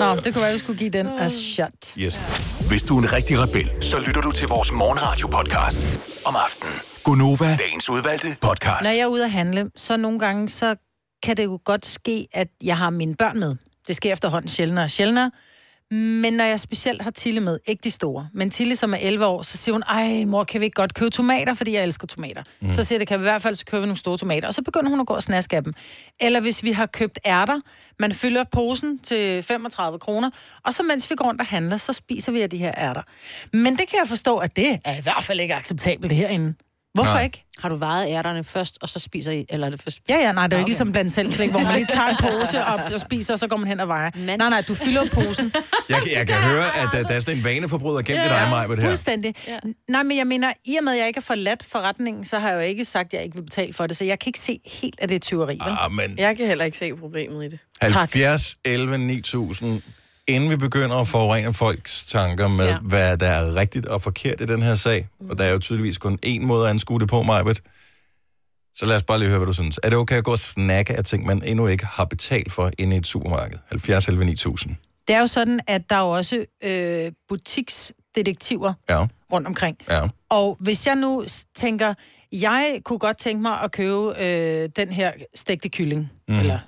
Nå, det kunne være, at vi skulle give den a shot. Yes. Hvis du er en rigtig rebel, så lytter du til vores morgenradio-podcast om aftenen. Gunova, dagens udvalgte podcast. Når jeg er ude at handle, så nogle gange, så kan det jo godt ske, at jeg har mine børn med. Det sker efterhånden sjældnere og sjældnere. Men når jeg specielt har Tille med, ikke de store, men Tille, som er 11 år, så siger hun, ej mor, kan vi ikke godt købe tomater, fordi jeg elsker tomater. Mm. Så siger det, kan vi i hvert fald så købe nogle store tomater. Og så begynder hun at gå og snaske af dem. Eller hvis vi har købt ærter, man fylder posen til 35 kroner, og så mens vi går rundt og handler, så spiser vi af de her ærter. Men det kan jeg forstå, at det er i hvert fald ikke acceptabelt herinde. Hvorfor Nej. ikke? Har du vejet ærterne først, og så spiser I, eller er det først? Ja, ja, nej, det er jo ikke ligesom blandt selv slik, hvor man lige tager en pose op og spiser, og så går man hen og vejer. Men... Nej, nej, du fylder posen. Jeg, kan- jeg kan høre, at uh, der er sådan en vaneforbryder gennem ja, dig, Maja, med det her. Fuldstændig. Ja. Nej, men jeg mener, i og med, at jeg ikke har forladt forretningen, så har jeg jo ikke sagt, at jeg ikke vil betale for det, så jeg kan ikke se helt, at det er tyveri. Vel? Ah, men Jeg kan heller ikke se problemet i det. 70, 11, 9000. Inden vi begynder at forurene folks tanker med, ja. Hvad der er rigtigt og forkert i den her sag, og der er jo tydeligvis kun én måde at anskue det på, Majbet. Så lad os bare lige høre, hvad du synes. Er det okay at gå og snakke af ting, man endnu ikke har betalt for inde i et supermarked? 70, 11, 9000. Det er jo sådan, at der er jo også øh, butiksdetektiver Ja, rundt omkring. ja. Og hvis jeg nu tænker, jeg kunne godt tænke mig at købe øh, den her stegte kylling, mm. eller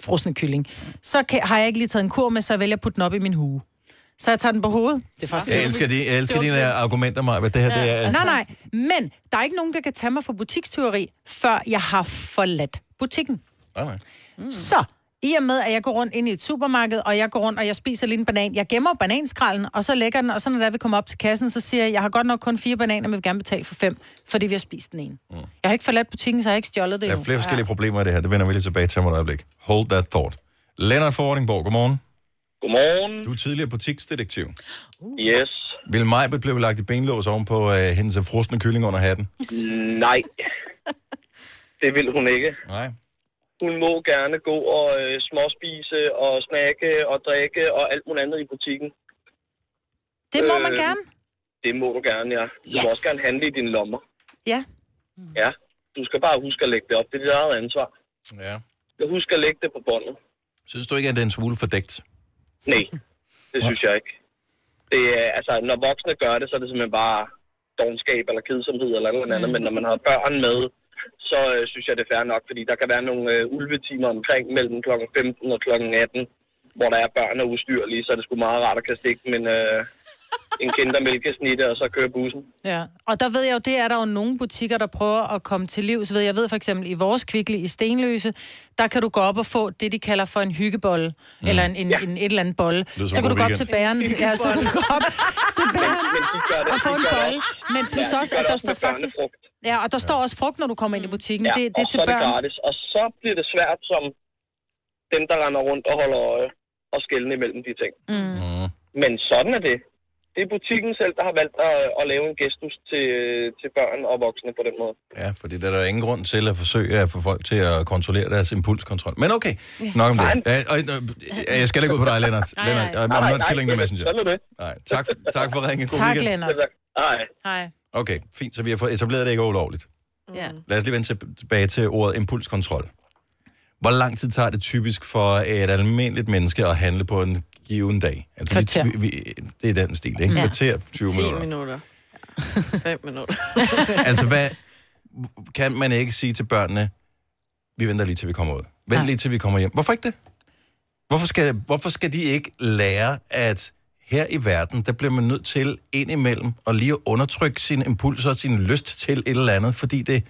frosne kylling, så kan, har jeg ikke lige taget en kur med, så jeg vælger at putte den op i min hue. Så jeg tager den på hovedet. Det er faktisk Jeg elsker, de, jeg elsker dine argumenter, Majbet. Det her, det er... Nej, nej, men der er ikke nogen, der kan tage mig for butikstyveri, før jeg har forladt butikken. Nej, nej. Mm. Så, i og med, at jeg går rundt ind i et supermarked, og jeg går rundt, og jeg spiser lige en banan, jeg gemmer bananskralden, og så lægger den, og så når der vi kommer op til kassen, så siger jeg, jeg har godt nok kun fire bananer, men vil gerne betale for fem, fordi vi har spist den ene. Mm. Jeg har ikke forladt butikken, så jeg har ikke stjålet det Der er endnu. flere forskellige problemer i det her. Det vender vi lige tilbage til om et øjeblik. Hold that thought. Lennart Fordingborg, godmorgen. Godmorgen. Du er tidligere butiksdetektiv. Yes. Vil Majbet blive lagt i benlås oven på uh, hendes frosne kylling under hatten? Nej. Det vil hun ikke. Nej. Hun må gerne gå og øh, småspise og snakke og drikke og alt muligt andet i butikken. Det må man Øh, gerne. Det må du gerne, ja. Du må Yes. også gerne handle i dine lommer. Ja. Ja. Du skal bare huske at lægge det op. Det er dit eget ansvar. Ja. Jeg husker at lægge det på båndet. Synes du ikke, at det er en smule fordækt? Nej, det synes jeg ikke. Det er, altså, når voksne gør det, så er det simpelthen bare dogenskab eller kedsomhed eller noget andet. Men når man har børn med, så øh, synes jeg, det er fair nok, fordi der kan være nogle øh, ulvetimer omkring mellem kl. 15 og kl. 18, hvor der er børn og ustyrlige, så er det sgu meget rart at kan stikke men, øh, en kindermælkesnitte og så køre bussen. Ja, og der ved jeg jo, det er der jo nogle butikker, der prøver at komme til livs ved. Jeg ved for eksempel, i vores kvikle i Stenløse, der kan du gå op og få det, de kalder for en hyggebolle, mm. eller en, en, ja. en, et eller andet bolle. Så kan du gå op til bageren, ja, så kan du gå op til bageren og få en bolle. Men plus Ja, også, at det der også står faktisk... Ja, og der står også frugt, når du kommer ind i butikken. Ja, Det, det er og til så er det børn. gratis. Og så bliver det svært som dem, der render rundt og holder øje og skælne imellem de ting. Mm. Men sådan er det. Det er butikken selv, der har valgt at, at lave en gestus til, til børn og voksne på den måde. Ja, fordi der er der ingen grund til at forsøge at få folk til at kontrollere deres impulskontrol. Men okay, Ja. nok om det. Nej. Ja, og, øh, jeg skal ikke ud på dig, Lennart. Nej, Lennart, nej. I'm Nej, not nej, killing the messenger. sådan er det. Nej, tak, tak for ringen. God Tak, weekend. Lennart. Hej. Hej. Okay, fint. Så vi har fået etableret, at det ikke er ulovligt. Ja. Lad os lige vende til- tilbage til ordet impulskontrol. Hvor lang tid tager det typisk for et almindeligt menneske at handle på en given dag? Altså, Kvarter. Vi, vi, det er den stil, ikke? Ja. Kvarter, 20 10 minutter. minutter. 5 minutter. altså, hvad kan man ikke sige til børnene, vi venter lige til vi kommer ud. Vent lige til vi kommer hjem. Hvorfor ikke det? Hvorfor skal, hvorfor skal de ikke lære, at her i verden, der bliver man nødt til indimellem at lige undertrykke sine impulser og sin lyst til et eller andet, fordi det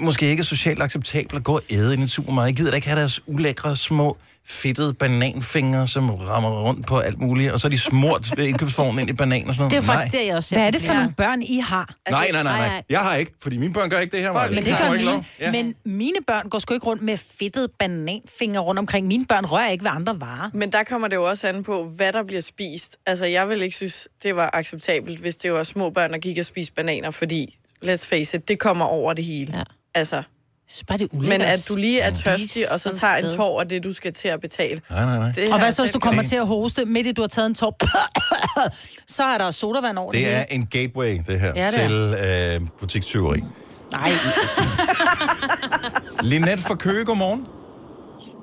måske ikke er socialt acceptabelt at gå og æde i en supermarked. Jeg gider da ikke have deres ulækre små fedtede bananfingre, som rammer rundt på alt muligt, og så er de smurt ved indkøbsvognen ind i banan og sådan noget. Nej. jeg også Hvad er det for nogle børn, I har? Nej, nej, nej, nej. Jeg har ikke, fordi mine børn gør ikke det her. Maja. Men De det gør mine. Ja. Men mine børn går sgu ikke rundt med fedtede bananfingre rundt omkring. Mine børn rører ikke ved andre varer. Men der kommer det jo også an på, hvad der bliver spist. Altså, jeg vil ikke synes, det var acceptabelt, hvis det var små børn, der gik og spiste bananer, fordi, let's face it, det kommer over det hele. Ja. Altså, bare det men at du lige er tørstig, og så tager en tår af det, du skal til at betale. Nej, nej, nej. Det Og hvad så, hvis du kommer gjort. til at hoste, midt i du har taget en tår, så er der sodavand over det, Det er en gateway, det her, Ja, det til øh, butikstyveri. Nej. Linette fra Køge, godmorgen.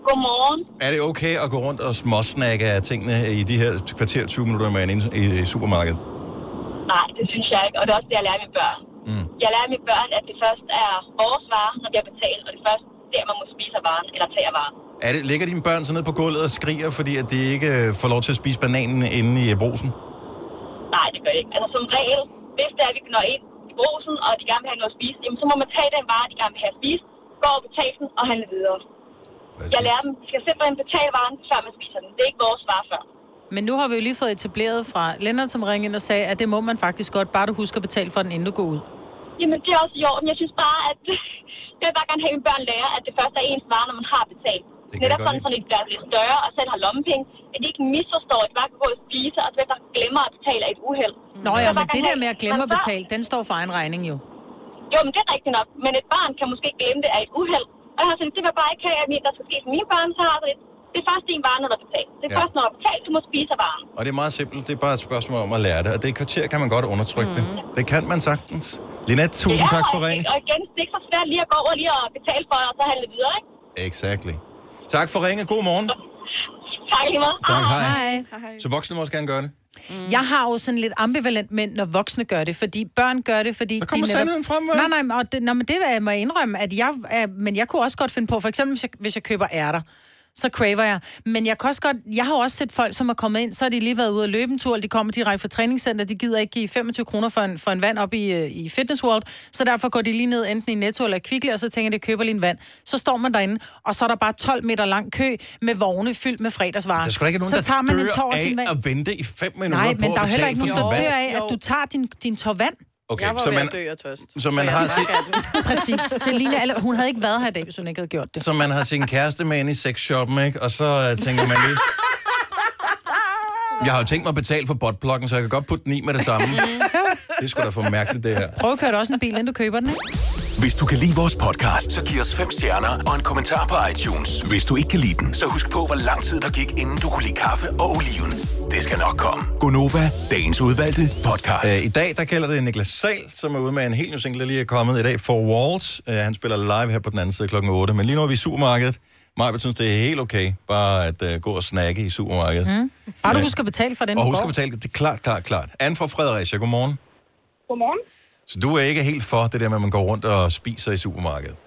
Godmorgen. Er det okay at gå rundt og småsnakke af tingene i de her kvarter 20 minutter, man er inde i, i supermarkedet? Nej, det synes jeg ikke, og det er også det, jeg lærer mine børn. Mm. Jeg lærer mine børn, at det først er vores vare, når har betalt, og det først der, man må spise af varen, eller tage af varen. Er det, ligger dine børn så ned på gulvet og skriger, fordi at de ikke øh, får lov til at spise bananen inde i øh, brusen? Nej, det gør det ikke. Altså som regel, hvis det er, at vi når ind i brosen, og de gerne vil have noget at spise, jamen, så må man tage den vare, de gerne vil have at spise, gå og betale den og handle videre. Jeg lærer dem, de skal simpelthen betale varen, før man spiser den. Det er ikke vores vare før. Men nu har vi jo lige fået etableret fra Lennart, som ringede ind og sagde, at det må man faktisk godt, bare du husker at betale for den, inden du går ud. Jamen, det er også i orden. Jeg synes bare, at jeg vil bare gerne have, at mine børn lærer, at det først er ens vare, når man har betalt. Det er godt sådan, så de bliver lidt større og selv har lommepenge. At de ikke misforstår, at de bare kan gå og spise, og så der glemmer at betale af et uheld. Nå ja, men bare det der med at glemme at så- betale, den står for egen regning jo. Jo, men det er rigtigt nok. Men et barn kan måske glemme det af et uheld. Og jeg har sagt, det vil jeg bare ikke have, at der skal ske for mine børn. Så har sagt, det er først din vare, når du har betalt. Det er Ja. først, når du har betalt, du må spise af varen. Og det er meget simpelt. Det er bare et spørgsmål om at lære det. Og det i kvarter kan man godt undertrykke mm. det. Det kan man sagtens. Linette, tusind Ja, tak for og- ringen. Og igen, det er ikke så svært lige at gå over lige og betale for, og så handle videre, ikke? Exactly. Tak for ringe. God morgen. Tak lige meget. Tak, hej. Så voksne må også gerne gøre det. Mm. Jeg har jo sådan lidt ambivalent med, når voksne gør det, fordi børn gør det, fordi... Så kommer de netop- sandheden frem, hva'? Nej, nej, og det, nå, men det er- må jeg indrømme, at jeg... Er, men jeg kunne også godt finde på, for eksempel hvis jeg, hvis jeg køber ærter, så craver jeg. Men jeg kan også godt... Jeg har også set folk, som er kommet ind, så har de lige været ude at løbe en tur, de kommer direkte fra træningscenter, de gider ikke give 25 kroner for en, for en vand op i, øh, i Fitness World, så derfor går de lige ned enten i Netto eller Kvickly, og så tænker de, køber lige en vand. Så står man derinde, og så er der bare 12 meter lang kø med vogne fyldt med fredagsvarer. Der er ikke nogen, så tager man en tår af sin vand. at vente i fem minutter Nej, på men der er heller ikke nogen, der dør af, at du tager din, din tår vand. Okay, jeg var så ved man, at dø af tørst. så man jeg har den. Præcis. Selina, eller, hun havde ikke været her i dag, hvis hun ikke havde gjort det. så man har sin kæreste med ind i sexshoppen, ikke? Og så uh, tænker man lige... Jeg har jo tænkt mig at betale for botplukken, så jeg kan godt putte den i med det samme. Det er sgu da for mærkeligt, det her. Prøv at køre også en bil, inden du køber den, ikke? Hvis du kan lide vores podcast, så giv os fem stjerner og en kommentar på iTunes. Hvis du ikke kan lide den, så husk på, hvor lang tid der gik, inden du kunne lide kaffe og oliven. Det skal nok komme. Gonova, dagens udvalgte podcast. Uh, I dag, der gælder det Niklas Sal, som er ude med en helt ny single, der lige er kommet i dag, For Walls. Uh, han spiller live her på den anden side klokken 8. Men lige nu er vi i supermarkedet. Maja synes, det er helt okay, bare at uh, gå og snakke i supermarkedet. Mm. Bare du husker at betale for den, Og du husk går. at betale, det er klart, klart, klart. Anne fra Fredericia, godmorgen. Godmorgen. Så du er ikke helt for det der med, at man går rundt og spiser i supermarkedet?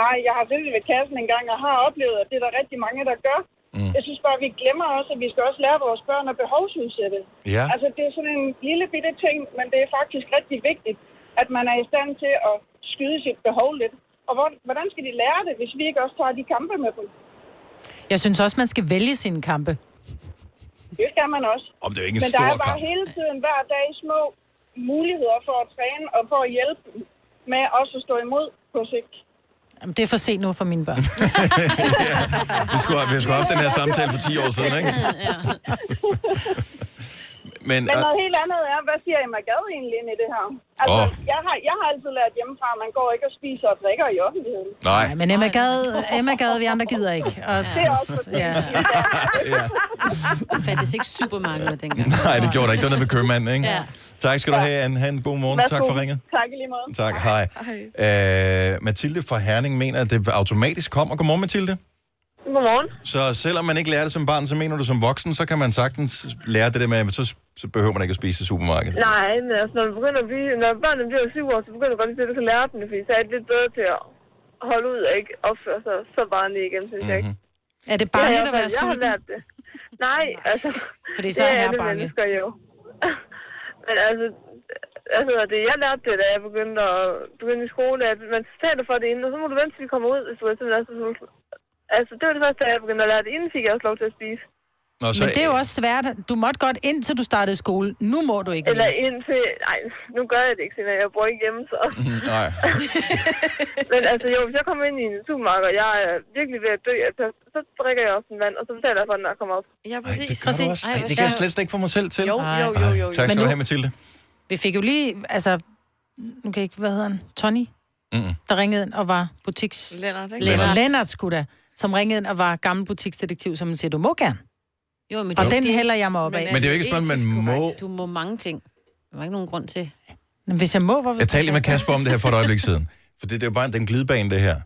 Nej, jeg har siddet ved kassen en gang og har oplevet, at det er der rigtig mange, der gør. Mm. Jeg synes bare, at vi glemmer også, at vi skal også lære vores børn at behovsudsætte. Ja. Altså, det er sådan en lille bitte ting, men det er faktisk rigtig vigtigt, at man er i stand til at skyde sit behov lidt. Og hvor, hvordan skal de lære det, hvis vi ikke også tager de kampe med dem? Jeg synes også, man skal vælge sine kampe. Det skal man også. Om det er jo ikke en Men der er bare kamp. hele tiden, hver dag, små muligheder for at træne og for at hjælpe med også at stå imod på sigt. Jamen, det er for sent nu for mine børn. Vi skulle, have- vi skulle have haft den her samtale for 10 år siden, ikke? Men, Men noget helt andet er, hvad siger Emma Gad egentlig ind i det her? Altså, oh. jeg, har, jeg har altid lært hjemmefra, at man går ikke og spiser og drikker i offentligheden. nej. Men Emma Gade, Emma Gade, vi andre gider ikke. Og, Det er også ja. Der fandtes ikke supermarkeder dengang. Nej, det gjorde der ikke. Det var noget ved købmanden, ikke? Ja. Tak skal du have, Anne. Ha' en god morgen. Værsgo. Tak for ringet. Tak i lige måde. Tak, hej. Øh, Mathilde fra Herning mener, at det automatisk kommer. Godmorgen, Mathilde. Godmorgen. Så selvom man ikke lærer det som barn, så mener du som voksen, så kan man sagtens lære det der med, at så, så behøver man ikke at spise i supermarkedet. Nej, men altså, når, du begynder at blive, når børnene bliver syv år, så begynder du godt at du kan lære dem det, fordi så er det lidt bedre til at holde ud og ikke opføre sig så barnligt igen, synes jeg ikke. Er det Det barnligt jeg at være fald- Jeg har sulten? lært det. Nej, altså... Fordi så er det her alle barnlig. mennesker jo men altså, altså, det, jeg lærte det, da jeg begyndte, at, begyndte i skole, at man taler for det inden, og så må du vente, til vi kommer ud, hvis du er simpelthen altså, er så sulten. Altså, det var det første, da jeg begyndte at lære det. Inden fik jeg også lov til at spise. Nå, Men det er jo også svært. Du måtte godt indtil du startede skole. Nu må du ikke Eller mere. indtil... Nej, nu gør jeg det ikke, siden jeg bor ikke hjemme, så... Nej. Men altså, jo, hvis jeg kommer ind i en supermarked, og jeg er virkelig ved at dø, altså, så drikker jeg også en vand, og så betaler jeg for den, når jeg kommer op. Ja, præcis. Det, gør du også. Ej, det kan jeg slet ikke få mig selv til. Jo, jo, jo, jo. Tak Men skal du have, Mathilde. Vi fik jo lige, altså, nu kan jeg ikke, hvad hedder han? Tony? Mm-mm. Der ringede ind og var butiks... Lennart, ikke? Lennart. Lennart skulle da, som ringede ind og var gammel butiksdetektiv, som man siger, du må gerne. Jo, men Og det- den det- hælder jeg mig op af. Men det er jo ikke et spørgsmål, man må... Du må mange ting. Der var ikke nogen grund til. Men hvis jeg må, hvorfor... Jeg talte lige med Kasper om det her for et øjeblik siden. For det, det er jo bare den glidebane, det her.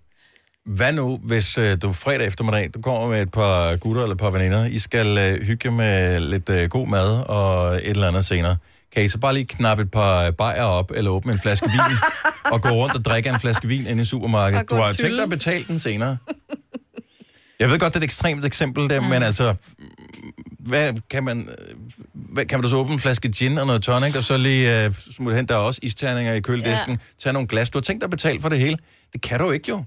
Hvad nu, hvis øh, du fredag eftermiddag, du kommer med et par gutter eller et par veninder, I skal øh, hygge med lidt øh, god mad og et eller andet senere. Kan I så bare lige knappe et par bajer op, eller åbne en flaske vin, og gå rundt og drikke en flaske vin inde i supermarkedet? Du har jo tænkt dig at betale den senere. Jeg ved godt, det er et ekstremt eksempel der, men altså, hvad kan man, øh, hvad, kan man da så åbne en flaske gin og noget tonic, og så lige uh, smutte hen, der er også isterninger i køledisken, ja. tage nogle glas. Du har tænkt dig at betale for det hele. Det kan du ikke, jo.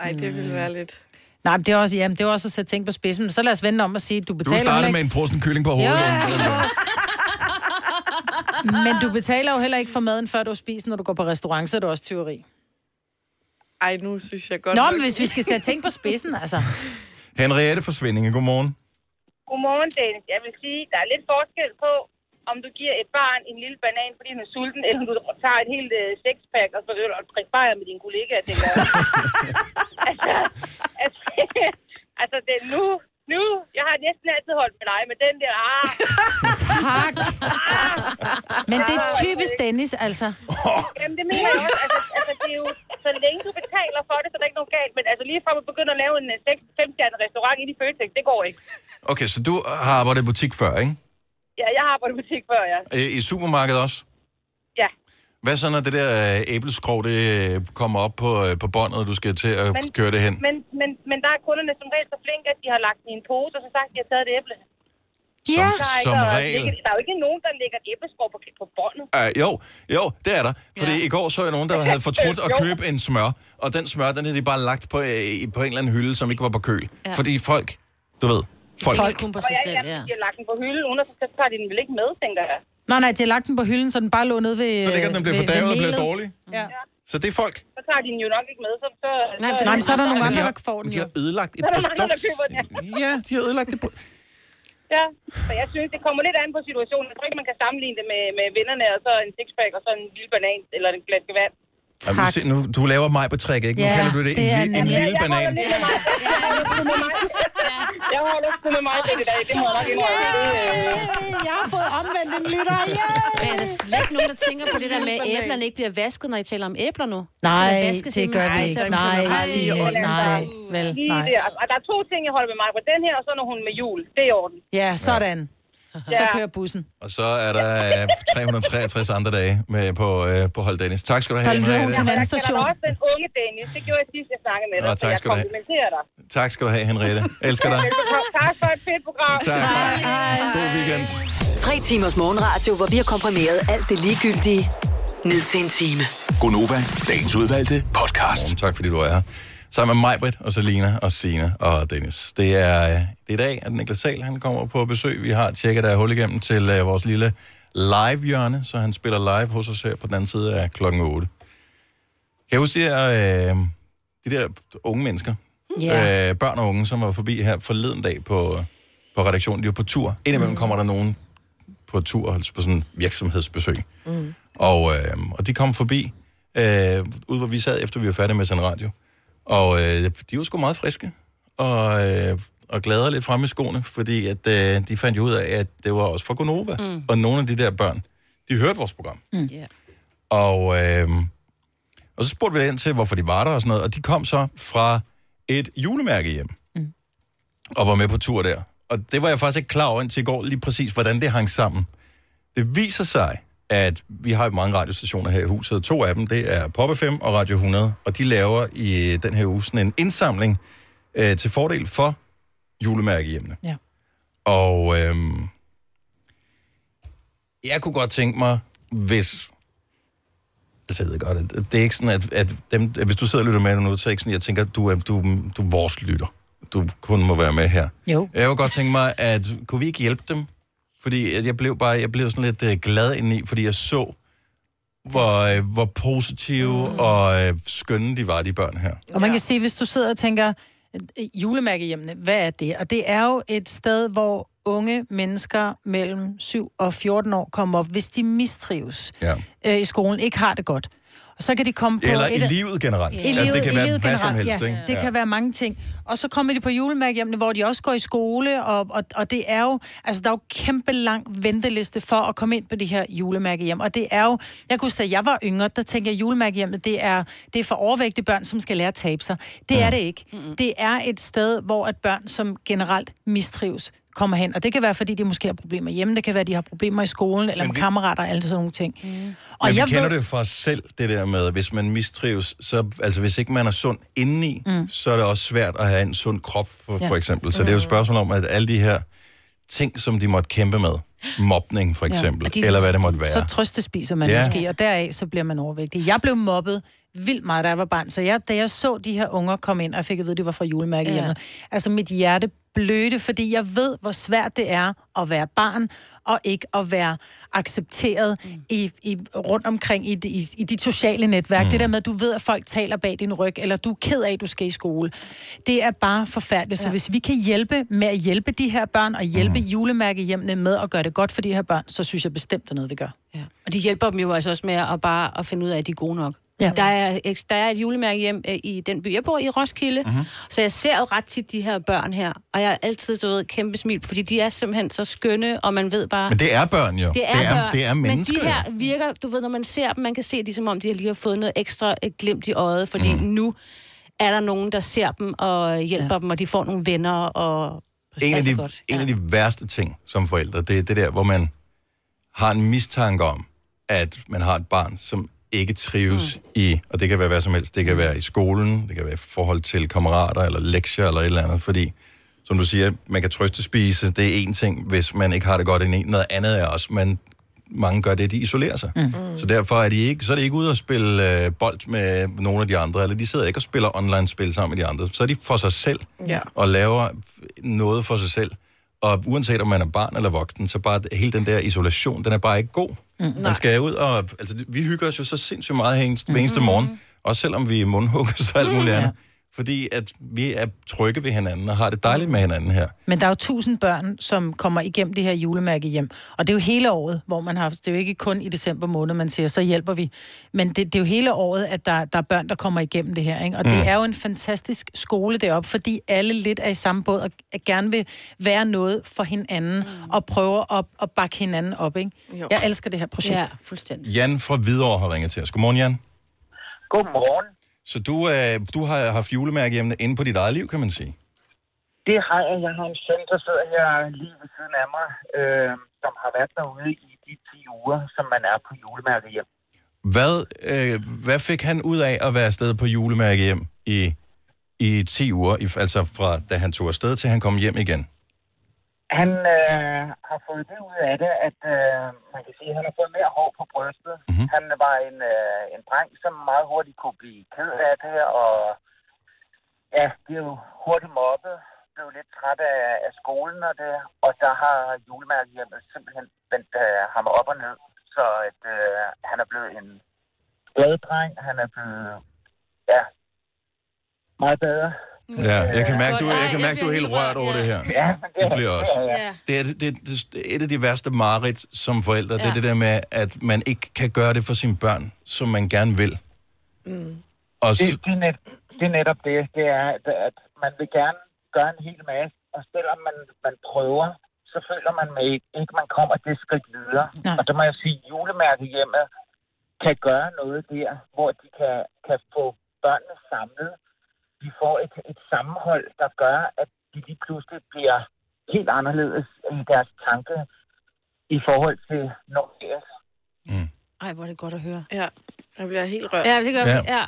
Ej, det ville være lidt... Nej, men det er også, jamen, det er også at sætte ting på spidsen. Men Så lad os vente om at sige, du Du betaler startede heller med en frossen kylling på hovedet. Ja. men du betaler jo heller ikke for maden, før du har spist. Når du går på restaurant, så er det også tyveri. Ej, nu synes jeg godt Nå, nok- men hvis vi skal sætte ting på spidsen, altså. Henriette fra Svindinge, godmorgen. Godmorgen, Dennis. Jeg vil sige, der er lidt forskel på, om du giver et barn en lille banan, fordi han er sulten, eller om du tager et helt øh, sexpack, og så vil du drikke bajer med dine kollegaer, tænker jeg. altså, altså, altså det nu, nu, jeg har næsten altid holdt med dig, men den der, ah, Tak. Men det er typisk Dennis, altså. Jamen, det mener jeg også. Altså, altså, det er jo, så længe du betaler for det, så er der ikke noget galt. Men altså, lige fra at begynde at lave en 5-stjernet restaurant inde i Føtex, det går ikke. Okay, så du har arbejdet i butik før, ikke? Ja, jeg har arbejdet i butik før, ja. Øh, I supermarkedet også? Hvad så, når det der øh, æbleskrog, det øh, kommer op på, øh, på båndet, og du skal til at men, køre det hen? Men, men, men der er kunderne som regel så flinke, at de har lagt den i en pose, og så sagt, at de har taget et æble. Ja, Der er, som ikke, regel. lægge- der er jo ikke nogen, der lægger et æbleskrog på, på båndet. Uh, jo, jo, det er der. Fordi ja. i går så jeg nogen, der havde fortrudt at købe en smør, og den smør, den havde de bare lagt på, øh, på en eller anden hylde, som ikke var på køl. Ja. Fordi folk, du ved, folk... Folk kun på sig selv, ja. De har lagt den på hylden, uden at så tager de den vel ikke med, tænker jeg. Nej, nej, de har lagt den på hylden, så den bare lå nede ved Så ligger den ved fordavet og bliver melet. dårlig. Ja. Så det er folk. Så tager de den jo nok ikke med, så... så Nej, nej, men så er der nogle andre, der får den De har ødelagt et Så er der mange, der produkt. køber den. Ja, de har ødelagt det. pro- Ja, så jeg synes, det kommer lidt an på situationen. Jeg tror ikke, man kan sammenligne det med, med vennerne, og så en sixpack, og så en lille banan, eller en flaske vand. Jamen, du, se, nu, du laver mig på trick, ikke? Nu Ja, kalder du det, det en, en nemlig- lille banan. Jeg holder sgu med mig. Jeg holder sgu med mig i dag. Det må jeg nok indrømme. Det, øh, Jeg har fået omvendt en liter. Men er der slet ikke nogen, der tænker på det der med, at æblerne ikke bliver vasket, når I taler om æbler nu? Nej, det gør vi ikke. Nej, er nej. dejligt. Vel, nej. Og der er to ting, jeg holder med mig på. Den her, og så når hun med jul. Det er i orden. Ja, sådan. Så kører bussen. Og så er der øh, 363 andre dage med på, øh, på Hold Dennis. Tak skal du have, hun Henriette. til anden Jeg også den unge Dennis. Det gjorde jeg sidst, jeg snakkede med dig. Nå, tak jeg skal du have. komplimenterer dig. Tak skal du have, Henriette. Elsker dig. Tak for et fedt program. Tak. God weekend. Tre timers morgenradio, hvor vi har komprimeret alt det ligegyldige ned til en time. Gonova, dagens udvalgte podcast. Tak fordi du er her. Sammen med Majbrit og Selina og Sine og Dennis. Det er, det er i dag, at Niklas Sahl han kommer på besøg. Vi har tjekket der er hul igennem til uh, vores lille live-hjørne, så han spiller live hos os her på den anden side af klokken 8. Kan jeg huske de her, øh, de der unge mennesker, Ja. øh, børn og unge, som var forbi her forleden dag på, på redaktionen. De var på tur. Indimellem mm. kommer der nogen på tur, altså på sådan en virksomhedsbesøg. Mm. Og, øh, og de kom forbi, øh, ud hvor vi sad, efter vi var færdige med sådan radio. Og øh, de var sgu meget friske, og, øh, og glade lidt frem i skoene, fordi at, øh, de fandt jo ud af, at det var også fra Gonova. Mm. Og nogle af de der børn, de hørte vores program. Mm. Yeah. Og, øh, og så spurgte vi ind til, hvorfor de var der og sådan noget, og de kom så fra et julemærke hjem. Mm. Og var med på tur der. Og det var jeg faktisk ikke klar over indtil i går, lige præcis, hvordan det hang sammen. Det viser sig, at vi har mange radiostationer her i huset. To af dem, det er Pop FM og Radio 100, og de laver i den her uge sådan en indsamling øh, til fordel for julemærkehjemmene. Ja. Og øhm, jeg kunne godt tænke mig, hvis Altså, jeg ved godt, at det er ikke sådan, at, at, dem, at hvis du sidder og lytter med nu, så er det ikke sådan, jeg tænker, at du du, du er vores lytter. Du kun må være med her. Jo. Jeg kunne godt tænke mig, at kunne vi ikke hjælpe dem? Fordi jeg blev bare, jeg blev sådan lidt øh, glad indeni, fordi jeg så, hvor, øh, hvor positive mm. og øh, skønne de var, de børn her. Og man kan sige, hvis du sidder og tænker, øh, julemærkehjemmene, hvad er det? Og det er jo et sted, hvor unge mennesker mellem 7 og 14 år kommer op, hvis de mistrives Ja. øh, i skolen, ikke har det godt. Og så kan de komme på... Eller et i livet generelt. I Altså, livet, det kan i være livet hvad som generelt, helst, ja. ikke? Det Ja. kan være mange ting. Og så kommer de på julemærkehjemmene, hvor de også går i skole, og, og, og det er jo, altså der er jo kæmpe lang venteliste for at komme ind på det her julemærkehjem. Og det er jo, jeg kunne huske, da jeg var yngre, der tænkte jeg, at julemærkehjemmet, det er, det er for overvægtige børn, som skal lære at tabe sig. Det er det ikke. Det er et sted, hvor at børn, som generelt mistrives, kommer hen. Og det kan være, fordi de måske har problemer hjemme, det kan være, de har problemer i skolen, eller Men med vi- kammerater, og alle sådan nogle ting. Mm. Og Men vi kender det jo fra os selv, det der med, hvis man mistrives, så, altså hvis ikke man er sund indeni, mm. så er det også svært at have en sund krop, for, Ja. for eksempel. Så det er jo et spørgsmål om, at alle de her ting, som de måtte kæmpe med, mobning for eksempel, ja. eller hvad det måtte være. Så trøstespiser man Ja. måske, og deraf så bliver man overvægtig. Jeg blev mobbet vildt meget, da jeg var barn, så jeg, da jeg så de her unger komme ind, og jeg fik at vide, at det var fra julemærkehjemmet, ja. altså mit hjerte blødte, fordi jeg ved, hvor svært det er at være barn, og ikke at være accepteret mm. i, i, rundt omkring i, de- i, i dit sociale netværk. Mm. Det der med, at du ved, at folk taler bag din ryg, eller du er ked af, at du skal i skole. Det er bare forfærdeligt. Ja. Så hvis vi kan hjælpe med at hjælpe de her børn, og hjælpe mm. julemærkehjemmene med at gøre det godt for de her børn, så synes jeg bestemt, det er noget, vi gør. Ja. Og de hjælper dem jo altså også med at bare at finde ud af, at de er gode nok. Ja. Der, er, der er et julemærke hjem øh, i den by, jeg bor i, Roskilde. Mm-hmm. Så jeg ser jo ret tit de her børn her, og jeg har altid, du ved, kæmpe smil, fordi de er simpelthen så skønne, og man ved bare... Men det er børn jo. Det er, det er, børn. det er mennesker. Men de her virker, du ved, når man ser dem, man kan se det som om, de har lige har fået noget ekstra glimt i øjet, fordi mm. nu er der nogen, der ser dem og hjælper ja. dem, og de får nogle venner, og en af, de, godt. en af de værste ting som forældre, det er det der, hvor man har en mistanke om, at man har et barn, som ikke trives mm. i, og det kan være hvad som helst, det kan være i skolen, det kan være i forhold til kammerater, eller lektier, eller et eller andet, fordi, som du siger, man kan trøstespise, det er en ting, hvis man ikke har det godt indeni. Noget andet er også, man mange gør det, de isolerer sig. Mm. Så derfor er de ikke, så er de ikke ude at spille øh, bold med nogle af de andre, eller de sidder ikke og spiller online-spil sammen med de andre. Så er de for sig selv Ja. og laver noget for sig selv. Og uanset om man er barn eller voksen, så bare hele den der isolation, den er bare ikke god. Mm. Man skal ud og... Altså, vi hygger os jo så sindssygt meget eneste, hver eneste morgen. Også selvom vi er mundhugget og alt muligt andet. Fordi at vi er trygge ved hinanden og har det dejligt med hinanden her. Men der er jo tusind børn, som kommer igennem det her julemærke hjem. Og det er jo hele året, hvor man har... Det er jo ikke kun i december måned, man siger, så hjælper vi. Men det, det er jo hele året, at der, der er børn, der kommer igennem det her. Ikke? Og mm. Det er jo en fantastisk skole deroppe, fordi alle lidt er i samme båd og og gerne vil være noget for hinanden mm. og prøve at, at bakke hinanden op. Ikke? Jeg elsker det her projekt. Ja, fuldstændig. Jan fra Hvidovre har ringet til os. Godmorgen, Jan. Godmorgen. Så du, øh, du har haft julemærkehjemmene inde på dit eget liv, kan man sige. Det har jeg. Jeg har en søn, der sidder her lige ved siden af mig, øh, som har været derude i de 10 uger, som man er på julemærket hjem. Hvad, øh, hvad fik han ud af at være afsted på julemærkehjem i, i 10 uger, altså fra da han tog afsted til han kom hjem igen? Han øh, har fået det ud af det, at øh, man kan sige, at han har fået mere hår på brystet. Mm-hmm. Han var en, øh, en dreng, som meget hurtigt kunne blive ked af det, og ja, blev hurtigt mobbet, blev lidt træt af, af skolen og det, og der har julemærkehjemmet simpelthen vendt øh, ham op og ned, så at øh, han er blevet en glad dreng, han er blevet, ja, meget bedre. Ja, jeg kan mærke, du, jeg kan mærke, du er helt rørt over det her. Ja, det bliver også. Det er, det, det, det er et af de værste mareridt som forældre. Det er det der med, at man ikke kan gøre det for sine børn, som man gerne vil. Mm. Og det, det, er net, det er netop det. Det er, at, at man vil gerne gøre en hel masse, og selvom man, man prøver, så føler man med ikke, ikke man kommer det skridt videre. Nej. Og der må jeg sige, julemærkehjemmet kan gøre noget der, hvor de kan, kan få børnene samlet. De får et, et sammenhold, der gør, at de lige pludselig bliver helt anderledes i deres tanke i forhold til normalt. Ej, hvor er det godt at høre. Ja, jeg bliver helt rørt. Ja, det gør Ja. ja.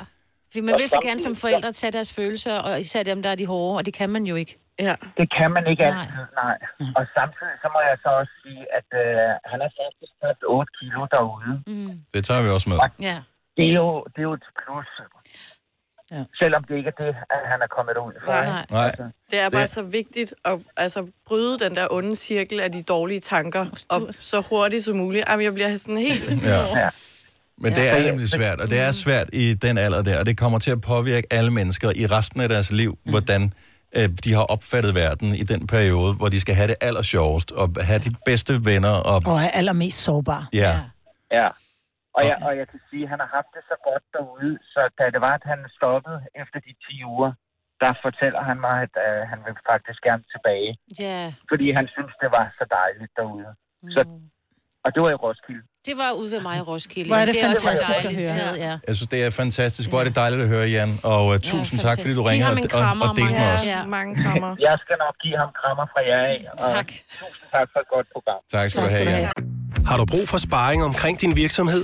Fordi man vil så gerne som forældre tage deres følelser, og især dem, der er de hårde, og det kan man jo ikke. Ja. Det kan man ikke Nej. altid, nej. Og samtidig så må jeg så også sige, at øh, han er faktisk tabt 8 kilo derude. Mm. Det tager vi også med. Ja. Det er jo, det er jo et plus. Ja. Selvom det ikke er det, at han er kommet ud for. Nej. Nej. Altså, Det er bare så vigtigt at altså, bryde den der onde cirkel af de dårlige tanker, og så hurtigt som muligt. Jamen, jeg bliver sådan helt... Ja. ja. Men det er nemlig svært, og det er svært i den alder der, og det kommer til at påvirke alle mennesker i resten af deres liv, hvordan øh, de har opfattet verden i den periode, hvor de skal have det aller sjovest, og have de bedste venner, og Og er allermest sårbar. ja, Ja. Og jeg, og jeg kan sige, at han har haft det så godt derude, så da det var, at han stoppede efter de 10 uger, der fortæller han mig, at uh, han vil faktisk gerne tilbage. Ja. Fordi han synes, det var så dejligt derude. Så, og det var i Roskilde. Det var ude ved mig i Roskilde. Hvor er det også et fantastisk at dejligt høre. Sted, ja. jeg synes, det er fantastisk. Hvor er det dejligt at høre, Jan, og uh, tusind tak, fordi du ham og, og, og delte med os. Ja. Mange krammer. Jeg skal nok give ham krammer fra jer af. Og Tak. Tusind tak for et godt program. Tak skal du have, Jan. Har du brug for sparring omkring din virksomhed?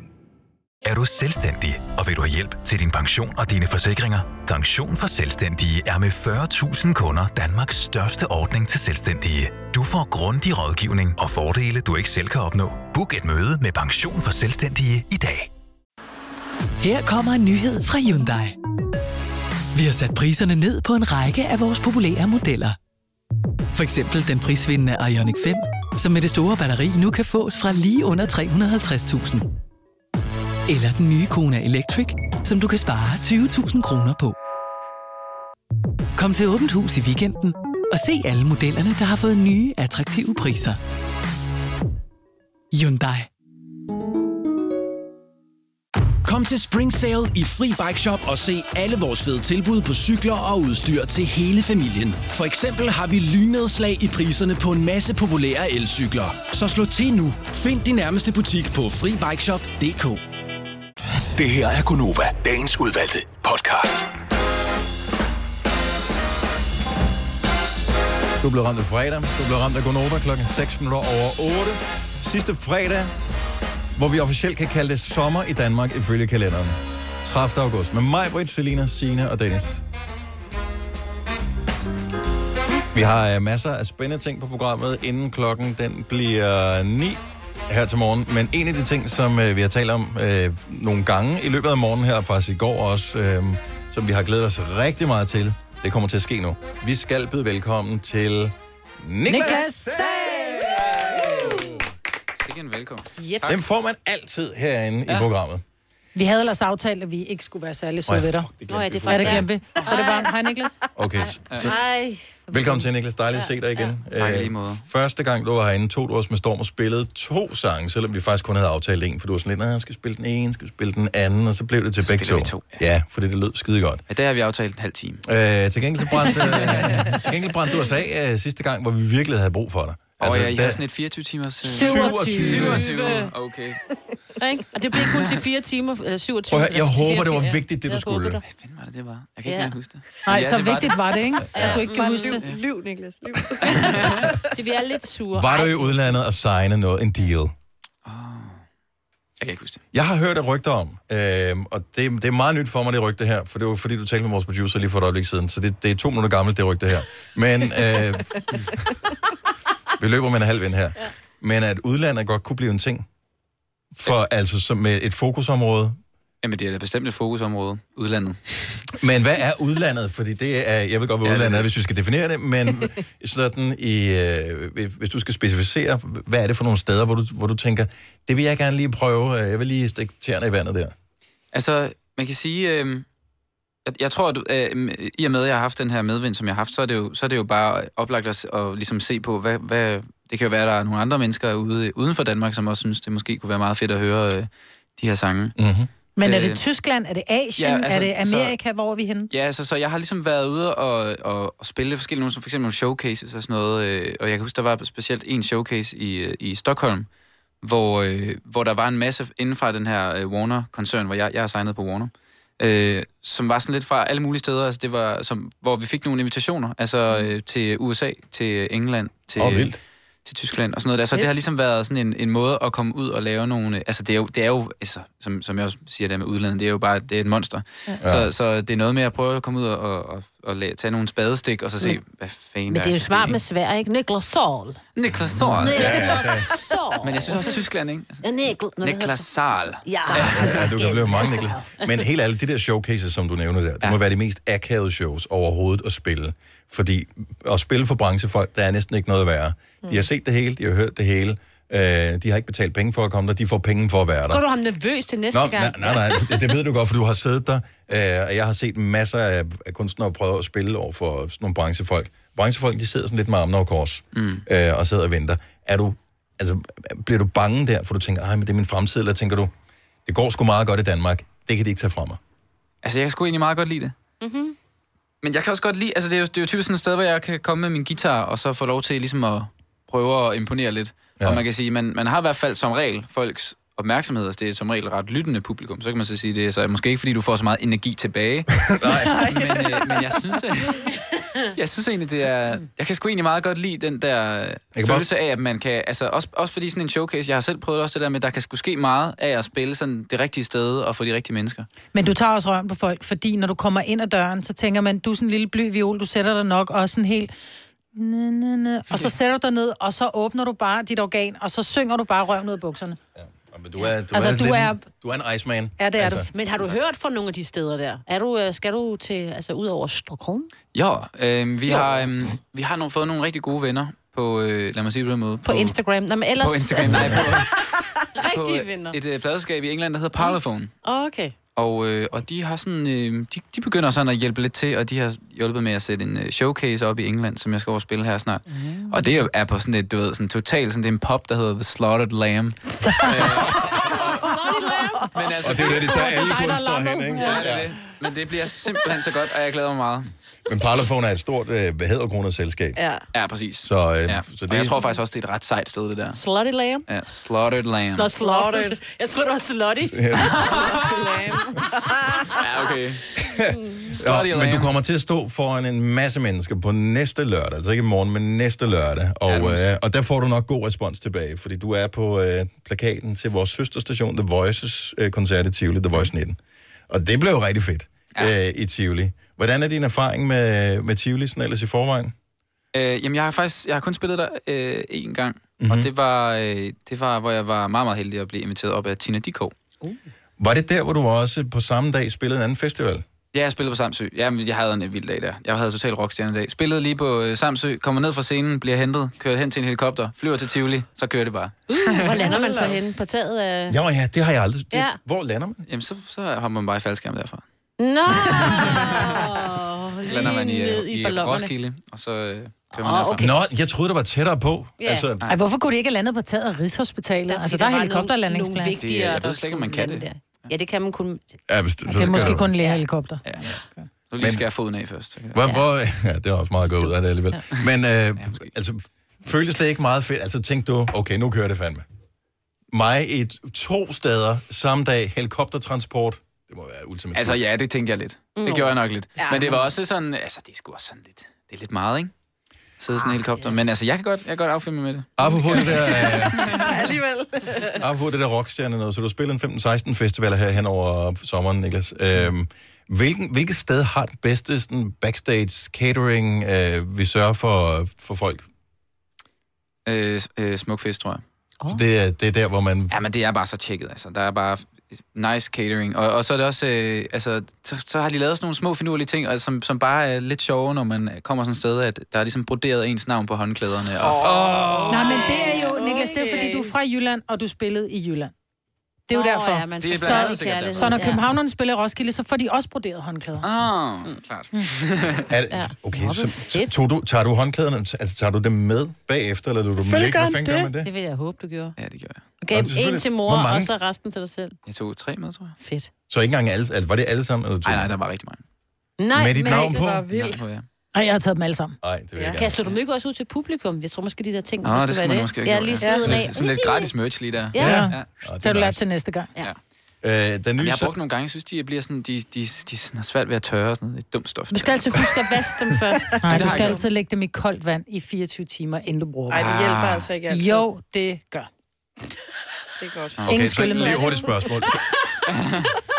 Er du selvstændig, og vil du have hjælp til din pension og dine forsikringer? Pension for Selvstændige er med 40.000 kunder Danmarks største ordning til selvstændige. Du får grundig rådgivning og fordele, du ikke selv kan opnå. Book et møde med Pension for Selvstændige i dag. Her kommer en nyhed fra Hyundai. Vi har sat priserne ned på en række af vores populære modeller. For eksempel den prisvindende Ioniq 5, som med det store batteri nu kan fås fra lige under 350.000. Eller den nye Kona Electric, som du kan spare 20.000 kroner på. Kom til Åbent Hus i weekenden og se alle modellerne, der har fået nye, attraktive priser. Hyundai. Kom til Spring Sale i Fri Bike Shop og se alle vores fede tilbud på cykler og udstyr til hele familien. For eksempel har vi lynedslag i priserne på en masse populære elcykler. Så slå til nu. Find din nærmeste butik på FriBikeShop.dk. Det her er Gunova, dagens udvalgte podcast. Du blev ramt af fredag. Du blev ramt af Gonova klokken 6 minutter over 8. Sidste fredag, hvor vi officielt kan kalde det sommer i Danmark ifølge kalenderen. 30. august. Med mig, Britt, Selina, Sine og Dennis. Vi har øh, masser af spændende ting på programmet, inden klokken den bliver 9 her til morgen. Men en af de ting, som uh, vi har talt om uh, nogle gange i løbet af morgenen her, faktisk i går også, uh, som vi har glædet os rigtig meget til, det kommer til at ske nu. Vi skal byde velkommen til Niklas, Niklas Sikke en velkomst. Yep. Dem får man altid herinde ja. i programmet. Vi havde ellers aftalt, at vi ikke skulle være særlig søde Åh, ved dig. glemte ja, det, ja, det glemte vi. Så det var, hej Niklas. Okay, så, så Hej. velkommen til, Niklas. Dejligt at se dig igen. Tak i Øh, lige måde. Første gang, du var herinde, tog du os med storm og spillede to sange, selvom vi faktisk kun havde aftalt en, for du var sådan lidt, nej, jeg skal spille den ene, skal spille den anden, og så blev det til begge to. to, Ja, fordi det lød skide godt. Ja, der har vi aftalt en halv time. Øh, til gengæld så brændte, øh, til gengæld brændte du os af øh, sidste gang, hvor vi virkelig havde brug for dig. Altså, og ja, I der- har sådan et 24 timers... øh, 27. 27. Okay. Ikke? Og det blev kun til fire timer, eller 27. Prøv jeg håber, det var 44. vigtigt, det du Jeg skulle. håber det. Hvad fanden var det, det var? Jeg kan ikke Ja. engang huske det. Nej, Men så det var vigtigt var det, ikke? At du ikke kan huske det. Liv, liv, Niklas, liv. Det vi er lidt sure. Var du i udlandet og signe noget, en deal? Jeg kan ikke huske det. Jeg har hørt et rygte om, øh, og det, det er meget nyt for mig, det rygte her, for det var fordi, du talte med vores producer lige for et øjeblik siden, så det, det er to minutter gammelt, det rygte her. Men øh, vi løber med en halv vind her. Men at udlandet godt kunne blive en ting, for altså som med et fokusområde. Jamen, det er da bestemt et fokusområde. Udlandet. Men hvad er udlandet? Fordi det er, jeg ved godt, hvad Ja, det udlandet er, hvis vi skal definere det, men sådan i, øh, hvis- hvis du skal specificere, hvad er det for nogle steder, hvor du, hvor du tænker, det vil jeg gerne lige prøve, øh, jeg vil lige stikke tæerne i vandet der. Altså, man kan sige... Øh, jeg, jeg tror, at øh, i og med, at jeg har haft den her medvind, som jeg har haft, så er det jo, så er det jo bare oplagt at, at ligesom se på, hvad, hvad... Det kan jo være, at der er nogle andre mennesker ude, uden for Danmark, som også synes, det måske kunne være meget fedt at høre øh, de her sange. Mm-hmm. Men er Øh, det Tyskland? Er det Asien? ja, altså, er det Amerika? Hvor er vi henne? Ja, altså, så jeg har ligesom været ude og, og, og spille forskellige, nogle, som for eksempel nogle showcases og sådan noget, øh, og jeg kan huske, der var specielt en showcase i, øh, i Stockholm, hvor, øh, hvor der var en masse inden fra den her øh, Warner-koncern, hvor jeg, jeg er signet på Warner, øh, som var sådan lidt fra alle mulige steder, altså det var, som, hvor vi fik nogle invitationer, altså øh, til USA, til England, til, Åh, vildt. til Tyskland og sådan noget der. Så Fedt. det har ligesom været sådan en, en måde at komme ud og lave nogle... øh, Altså, det er jo, det er jo altså, som, som jeg også siger der med udlandet, det er jo bare det er et monster. Ja. Så, så det er noget med at prøve at komme ud og, og, og, la- tage nogle spadestik, og så se, Men- hvad fanden Men det er jo smart med svær, ikke? Niklas Saul. Niklas Saul. Niklas Saul. Men jeg synes også Tyskland, ikke? Altså, Ja, Niklas. Saul. Ja. Ja, du kan blive mange, Niklas. Men helt ærligt, de der showcases, som du nævner der, det må være de mest akavede shows overhovedet at spille. Fordi at spille for branchefolk, der er næsten ikke noget værre. De har set det hele, de har hørt det hele. Øh, de har ikke betalt penge for at komme der, de får penge for at være der. Går du ham nervøs til næste Nå, gang? nej, nej, nej, det, det ved du godt, for du har siddet der, øh, og jeg har set masser af, af kunstnere prøve at spille over for sådan nogle branchefolk. Branchefolk, de sidder sådan lidt med armene over kors, mm. øh, og sidder og venter. Er du, altså, bliver du bange der, for du tænker, ej, men det er min fremtid, eller tænker du, det går sgu meget godt i Danmark, det kan de ikke tage fra mig. Altså, jeg kan sgu egentlig meget godt lide det. Mm-hmm. Men jeg kan også godt lide, altså det er jo, det er jo typisk sådan et sted, hvor jeg kan komme med min guitar, og så få lov til ligesom at prøve at imponere lidt. Ja. Og man kan sige, man, man har i hvert fald som regel folks opmærksomhed, altså det er som regel ret lyttende publikum. Så kan man så sige, det er så måske ikke, fordi du får så meget energi tilbage. Nej. men, øh, men jeg synes, at, jeg synes egentlig, det er... Jeg kan sgu egentlig meget godt lide den der kan følelse af, at man kan... Altså også, også fordi sådan en showcase, jeg har selv prøvet også det der med, der kan sgu ske meget af at spille sådan det rigtige sted og få de rigtige mennesker. Men du tager også røven på folk, fordi når du kommer ind ad døren, så tænker man, du er sådan en lille bly viol, du sætter dig nok også sådan helt... Næ, næ, næ. Og så sætter du dig ned, og så åbner du bare dit organ, og så synger du bare røven ud af bukserne. Men du er, du Altså, er, du lidt, er- du er en Iceman. Ja, det er du. Men har du hørt fra nogle af de steder der? Er du, øh, skal du til, altså ud over Stockholm? Ja, øh, vi, Jo. har, øh, vi har nogle, fået nogle rigtig gode venner på, øh, lad mig sige det på den måde. På Instagram? Nå, men ellers... På Instagram, nej, på, på Rigtige venner. et øh, pladeskab i England, der hedder Parlophone. Okay. Og, øh, og de har sådan, øh, de, de begynder sådan at hjælpe lidt til, og de har hjulpet med at sætte en øh, showcase op i England, som jeg skal over og spille her snart. Mm. Og det er på sådan et, du ved, sådan totalt, sådan, det er en pop, der hedder The Slaughtered Lamb. Men altså, Og det er jo det, de tager alle er kunstnere hen, ikke? Ja, det er det. Men det bliver simpelthen så godt, og jeg glæder mig meget. Men Parlophone er et stort øh, hæderkronet selskab. Ja. Ja, præcis. Så, øh, ja. så det- og jeg tror faktisk også, det er et ret sejt sted, det der. Slutty lamb? Ja, Slaughtered Lamb. Nå, slaughtered. Jeg tror det var slutty. Ja, okay. Ja, men du kommer til at stå foran en masse mennesker på næste lørdag, altså ikke i morgen, men næste lørdag, og, Ja, øh, og der får du nok god respons tilbage, fordi du er på øh, plakaten til vores søsterstation, The Voices øh, koncert i Tivoli, The Voice 19. Og det blev jo rigtig fedt ja. øh, i Tivoli. Hvordan er din erfaring med, med Tivoli sådan ellers i forvejen? Øh, jamen, jeg har faktisk jeg har kun spillet der øh, én gang, Mhm. mm-hmm. og det var, øh, det var, hvor jeg var meget, meget heldig at blive inviteret op af Tina Dikov. Var det der, hvor du også på samme dag spillede en anden festival? Ja, jeg spillede på Samsø. Ja, men jeg havde en vild dag der. Jeg havde total rockstjerne dag. Spillede lige på øh, Samsø, kommer ned fra scenen, bliver hentet, kører hen til en helikopter, flyver til Tivoli, så kører det bare. Uh, hvor lander man så henne? På taget af... Ja, ja, det har jeg aldrig... Det, Ja. Hvor lander man? Jamen, så, så har man bare i faldskærm derfra. Nå! Lander man i, ned øh, i i. Roskilde, og så øh, kører man derfra. okay. Nå, jeg troede, der var tættere på. Ja. Altså, Ej, hvorfor kunne de ikke have landet på taget af Rigshospitalet? Altså, der er var nogle- helikopterlandingsplads. nogle vigtigere, Det- jeg ved der slet ikke, om man kan det. der. Ja, det kan man kun... Ja, hvis, du, Det er måske kun lægehelikopter. Ja. Så lige skal jeg foden af først. Hvor, ja. hvor, ja, det er også meget godt ud af det alligevel. Men øh, altså, føltes det ikke meget fedt? Altså tænkte du, okay, nu kører det fandme. Mig i et, to steder samme dag, helikoptertransport, det må være ultimativt. Altså ja, det tænkte jeg lidt. Det Nå. gjorde jeg nok lidt. Ja, Men det var også sådan, altså det er sgu også sådan lidt, det er lidt meget, ikke? Sidde sådan en helikopter. Men altså, jeg kan godt, jeg kan godt affinde mig med det. Apropos det der, øh, Alligevel. apropos det der rockstjerne noget, så du spiller en 15-16 festivaler her hen over sommeren, Niklas. Øhm, hvilken, hvilket sted har den bedste sådan, backstage catering, øh, vi sørger for, for folk? Øh, øh, Smukfest, tror jeg. Så det er, det er der, hvor man... Ja, men det er bare så tjekket, altså. Der er bare nice catering. Og, og så er det også, øh, altså, så, så har de lavet sådan nogle små finurlige ting, altså, som, som bare er lidt sjove, når man kommer sådan et sted, at der er ligesom broderet ens navn på håndklæderne. Og, oh. Nej, men det er jo, Niklas, det er fordi, du er fra Jylland, og du spillede i Jylland. Det er jo Nå, derfor. ja, man Det er så, blandt andet sikkert derfor. så når Ja. københavnerne spiller Roskilde, så får de også broderet håndklæder. Ah, mm. klart. Er, det- okay, så tog du, tager du håndklæderne, altså tager du dem med bagefter, eller du dem ligge? Hvad fanden gør man det? Det vil jeg håbe, du gjorde. Ja, det gjorde jeg. Selvfølgelig- en til mor, og så resten til dig selv. Jeg tog tre med, tror jeg. Fedt. Så ikke engang alle, altså, var det alle sammen? Eller Nej, nej, der var rigtig mange. Nej, Med dit men navn det på? var vildt. Ja. Ej, jeg har taget dem alle sammen. Nej, det vil jeg gerne. Kaster du dem ikke også ud til publikum? Jeg tror måske, de der ting, måske det skal være man måske have Ja, gjort, lige ja. Sådan lidt- Sådan lidt gratis merch lige der. Ja. Ja. ja. Det har du lært til næste gang. Ja. Øh, den Jamen, nye jeg har brugt nogle gange, jeg synes, de bliver sådan, de, de, de sådan har svært ved at tørre og sådan noget. Det er dumt stof. Du skal altid huske at vaske dem først. Nej, du skal jeg altid lægge dem i koldt vand i 24 timer, inden du bruger dem. det hjælper altså ikke altid. Jo, det gør. Det er godt. Okay, så lige hurtigt spørgsmål.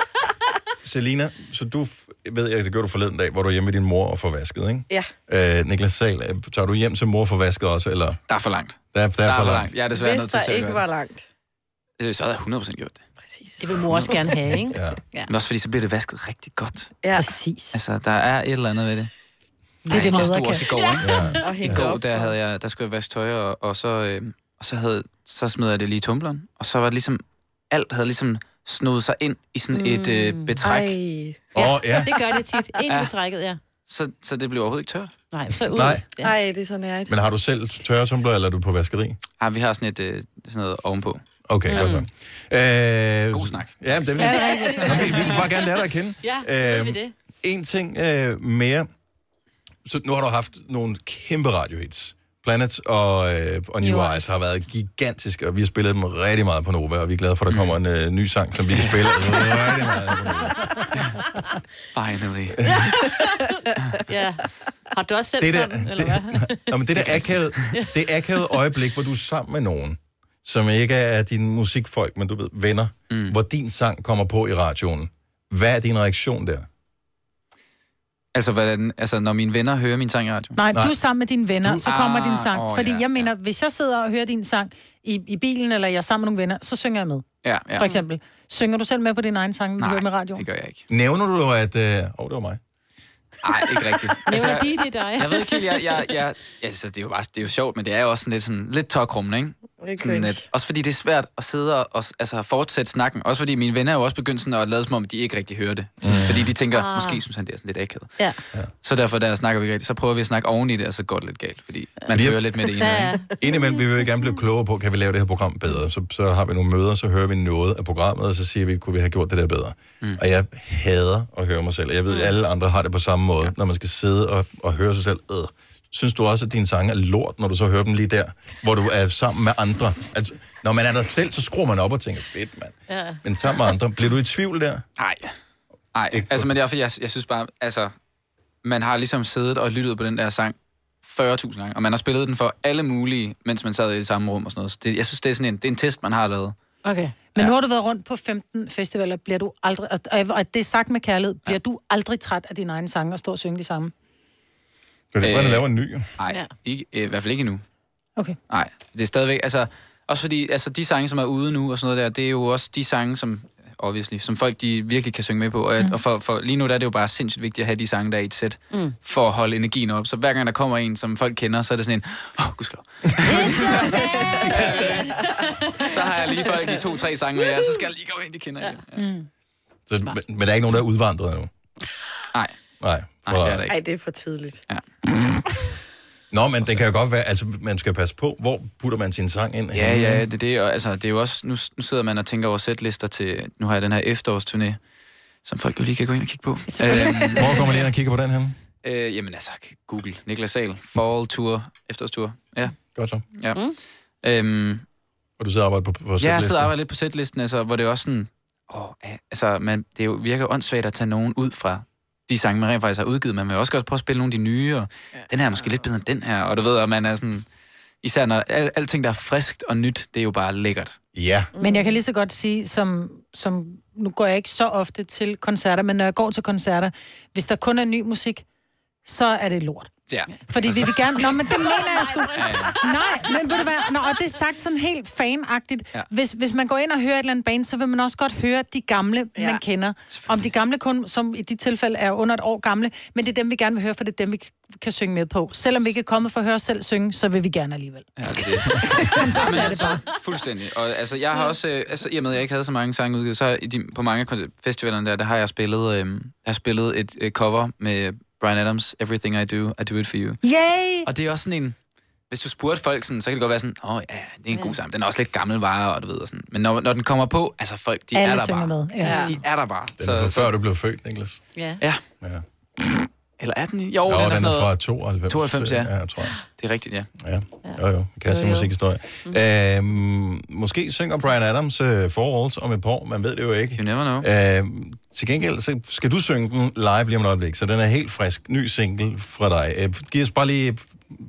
Selina, så du ved jeg, det gjorde du forleden dag, hvor du er hjemme med din mor og får vasket, ikke? Ja. Øh, Niklas Sal, øh, tager du hjem til mor for vasket også, eller? Der er for langt. Der, er- der, er for langt. Jeg er desværre Hvis nødt til der ikke var det. langt. Øh, Så havde jeg 100% gjort det. Præcis. Det vil mor også gerne have, ikke? Ja. Ja. Men også fordi, så bliver det vasket rigtig godt. Ja. Præcis. Altså, der er et eller andet ved det. Det er det, jeg stod også i går, ikke? Ja. Og hænge I går, der, havde jeg, der skulle jeg vaske tøj, og, og så, øh, og så, havde, så smed jeg det lige i tumbleren. Og så var det ligesom, alt havde ligesom snoet sig ind i sådan et øh, betræk. Ej. Åh, ja. Det gør det tit. Ikke Ja. ja. trækket, ja. Så, så det blev overhovedet ikke tørt. Nej, så ud. Nej. Ja. Ej, det er så nært. Men har du selv tørretumbler, eller er du på vaskeri? Ej, vi har sådan et øh, sådan noget ovenpå. Okay, godt så. Øh, God snak. Ja, det vil Ja, jeg. er. Nå, vi, vi vil bare gerne lære dig at kende. Ja, ved vi det. En ting øh, mere. Så nu har du haft nogle kæmpe radiohits. Planet og, øh, og New, New Eyes har været gigantiske, og vi har spillet dem rigtig meget på Nova, og vi er glade for, at der kommer en øh, ny sang, som vi kan spille rigtig meget på Nova. Finally. Ja. Har du også selv Det der, sådan, eller hvad? det, Nå, men det der akavet, det akavet øjeblik, hvor du er sammen med nogen, som ikke er dine musikfolk, men du ved, venner, mm. hvor din sang kommer på i radioen. Hvad er din reaktion der? Altså, hvordan, altså, når mine venner hører min sang i radio? Nej, Nej. du er sammen med dine venner, Du- så kommer Ah, din sang. åh, Fordi ja, jeg mener, hvis jeg sidder og hører din sang i, i bilen, eller jeg er sammen med nogle venner, så synger jeg med. Ja, ja. For eksempel. Synger du selv med på din egen sang, når du hører med radio? det gør jeg ikke. Nævner du, at... Øh, åh, det var mig. Nej, ikke rigtigt. Altså, Nævner de det dig? Jeg ved ikke helt, jeg, jeg, jeg, altså, det er jo bare, det er jo sjovt, men det er jo også sådan lidt, sådan, lidt tokrummende, ikke? Sådan lidt, også fordi det er svært at sidde og, altså, fortsætte snakken. Også fordi mine venner er jo også begyndt sådan at lade som om, de ikke rigtig hører det. Sådan, Mm. Fordi de tænker, Ah. måske synes han, det er sådan lidt akavet. Ja. Så derfor, der snakker vi ikke rigtigt, så prøver vi at snakke oven i det, og så går det lidt galt. Fordi man Vi er- hører lidt med det ene. Ja, ja. Indimellem vi vil vi gerne blive klogere på, kan vi lave det her program bedre? Så, så har vi nogle møder, så hører vi noget af programmet, og så siger vi, kunne vi have gjort det der bedre? Mm. Og jeg hader at høre mig selv, og jeg ved, at alle andre har det på samme måde, ja. når man skal sidde og, og høre sig selv. Øh. Synes du også, at dine sange er lort, når du så hører dem lige der, hvor du er sammen med andre? Altså, når man er der selv, så skruer man op og tænker, fedt mand. Ja. Men sammen med andre, bliver du i tvivl der? Nej. Nej, altså, men det er fordi, jeg, jeg synes bare, altså, man har ligesom siddet og lyttet på den der sang 40.000 gange, og man har spillet den for alle mulige, mens man sad i det samme rum og sådan noget. Så det, jeg synes, det er sådan en, det er en test, man har lavet. Okay. Men nu har du været rundt på 15 festivaler, bliver du aldrig, og, og det er sagt med kærlighed, bliver du aldrig træt af dine egne sange og stå og synge de samme? Det er det, Øh, laver en ny. jo. Nej, Ja. ikke, øh, i hvert fald ikke endnu. Okay. Nej, det er stadigvæk, altså, også fordi, altså, de sange, som er ude nu og sådan noget der, det er jo også de sange, som, obviously, som folk, de virkelig kan synge med på. Og, mm. og for, for, lige nu der er det jo bare sindssygt vigtigt at have de sange, der er i et sæt, mm. for at holde energien op. Så hver gang der kommer en, som folk kender, så er det sådan en, åh, oh, gudskelov. så har jeg lige folk de to-tre sange med jer, så skal jeg lige komme ind, de kender igen. Mm. Så, men, men der er ikke nogen, der er udvandret endnu? Nej, Nej. det er der ikke. Ej, det er for tidligt. Ja. Nå, men det kan jo godt være, altså man skal passe på, hvor putter man sin sang ind? Ja, ja, det er det. Og, altså, det er jo også, nu, nu sidder man og tænker over sætlister til, nu har jeg den her efterårsturné, som folk jo lige kan gå ind og kigge på. Øhm, Hvor kommer man lige ind og kigger på den her? øh, jamen altså, Google, Niklas Sal, Fall Tour, efterårstur. Ja. Godt så. ja. Mm. Øhm, Og du sidder og arbejder på, på ja, jeg sætlisten? sidder og arbejder lidt på sætlisten, altså, hvor det er også sådan, åh, altså, man, det er jo, virker åndssvagt at tage nogen ud fra de sange, man rent faktisk har udgivet. Man vil også godt prøve at spille nogle af de nye, og ja. den her er måske lidt bedre end den her, og du ved, at man er sådan, især når al, alting, der er friskt og nyt, det er jo bare lækkert. Ja. Men jeg kan lige så godt sige, som, som nu går jeg ikke så ofte til koncerter, men når jeg går til koncerter, hvis der kun er ny musik, så er det lort. Ja. Fordi vi vil gerne... Nå, men det mener jeg sgu. Nej, men ved du hvad? Nå, og det er sagt sådan helt fanagtigt. Ja. Hvis, hvis man går ind og hører et eller andet band, så vil man også godt høre de gamle, ja. man kender. Om de gamle kun, som i de tilfælde er under et år gamle, men det er dem, vi gerne vil høre, for det er dem, vi kan synge med på. Selvom vi ikke er kommet for at høre os selv synge, så vil vi gerne alligevel. Ja, det er det. Men sådan er det altså, bare. fuldstændig. Og altså, jeg har også, øh, altså, i og med, at jeg ikke havde så mange sange udgivet, så i de, på mange af festivalerne der, der har jeg spillet, øh, har spillet et øh, cover med Brian Adams, Everything I Do, I Do It For You. Yay! Og det er også sådan en, hvis du spurgte folk sådan, så kan det godt være sådan, åh oh, ja, det er en god sang, den er også lidt gammel vare, og du ved, og sådan. Men når, når den kommer på, altså folk, de Alle er der bare. med, ja. De er der bare. Den er fra før du blev født, Niklas. Ja. Ja. Ja. Eller er den i? Jo, Jo, den er den sådan er noget... fra 92. 92, ja. Ja, tror jeg. Det er rigtigt, ja. Ja, jo jo, kasse musikhistorie. Mhm. Øhm, måske synger Brian Adams uh, Four Walls om et par år, man ved det jo ikke. You never know. Øhm, til gengæld så skal du synge den live lige om et øjeblik, så den er helt frisk. Ny single fra dig. Øh, giv os bare lige,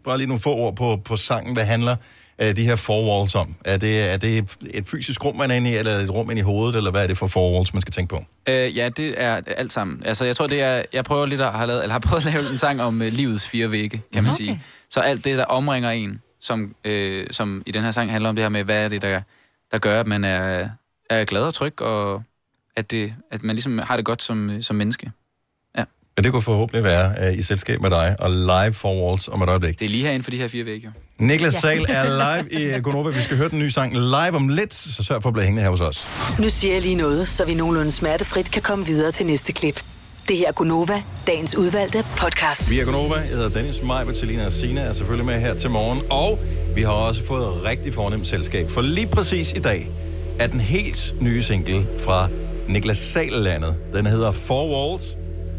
bare lige nogle få ord på, på sangen, hvad handler øh, de her Four Walls om. Er det, er det et fysisk rum, man er inde i, eller er et rum inde i hovedet, eller hvad er det for Four Walls, man skal tænke på? Øh, ja, det er alt sammen. Altså, jeg tror, det er... Jeg prøver lidt at have lavet, eller har prøvet at lave en sang om uh, livets fire vægge, kan man Okay. sige. Så alt det, der omringer en, som, øh, som i den her sang handler om det her med, hvad er det, der, der gør, at man er, er glad og tryg, og at, det, at man ligesom har det godt som, øh, som menneske. Ja, det kunne forhåbentlig være uh, i selskab med dig, og live Four Walls om et øjeblik. Det er lige herinde for de her fire vægge. Niklas Sal er live i Gonova. Vi skal høre den nye sang live om lidt, så sørg for at blive hængende her hos os. Nu siger jeg lige noget, så vi nogenlunde smertefrit kan komme videre til næste klip. Det her er Gunova, dagens udvalgte podcast. Vi er Gonova. Jeg hedder Dennis, Maj, Bettelina og Sina er selvfølgelig med her til morgen. Og vi har også fået rigtig fornemt selskab. For lige præcis i dag er den helt nye single fra Niklas Sallandet. Den hedder Four Walls.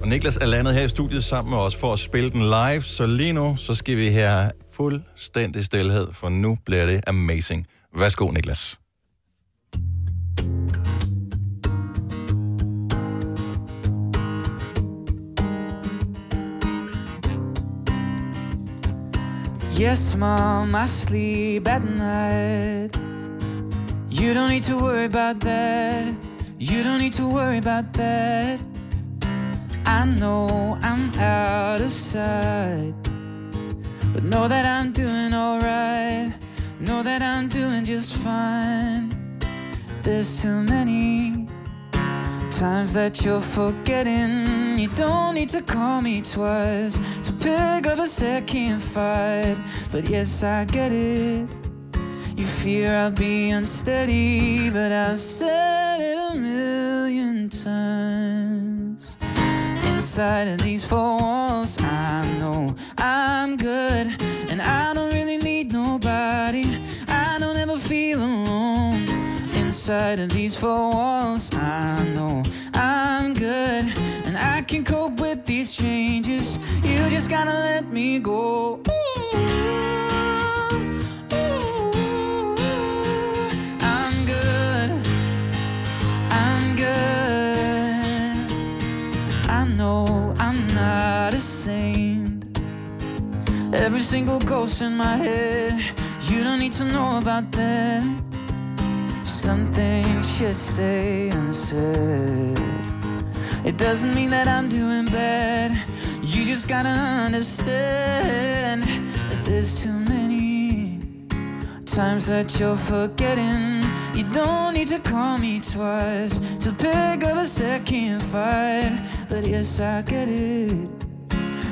Og Niklas er landet her i studiet sammen med os for at spille den live. Så lige nu, så skal vi her fuldstændig stillhed, for nu bliver det amazing. Værsgo, Niklas. Yes, mom, I sleep at night. You don't need to worry about that. You don't need to worry about that. I know I'm out of sight. But know that I'm doing alright. Know that I'm doing just fine. There's too many times that you're forgetting. You don't need to call me twice to pick up a second fight. But yes, I get it. You fear I'll be unsteady, but I've said it a million times. Inside of these four walls, I know I'm good, and I don't really need nobody. I don't ever feel alone. Inside of these four walls, I know I'm good, and I can cope with these changes. You just gotta let me go. Single ghost in my head, you don't need to know about them. Some things should stay unsaid. It doesn't mean that I'm doing bad. You just gotta understand that there's too many times that you're forgetting. You don't need to call me twice to pick up a second fight. But yes, I get it.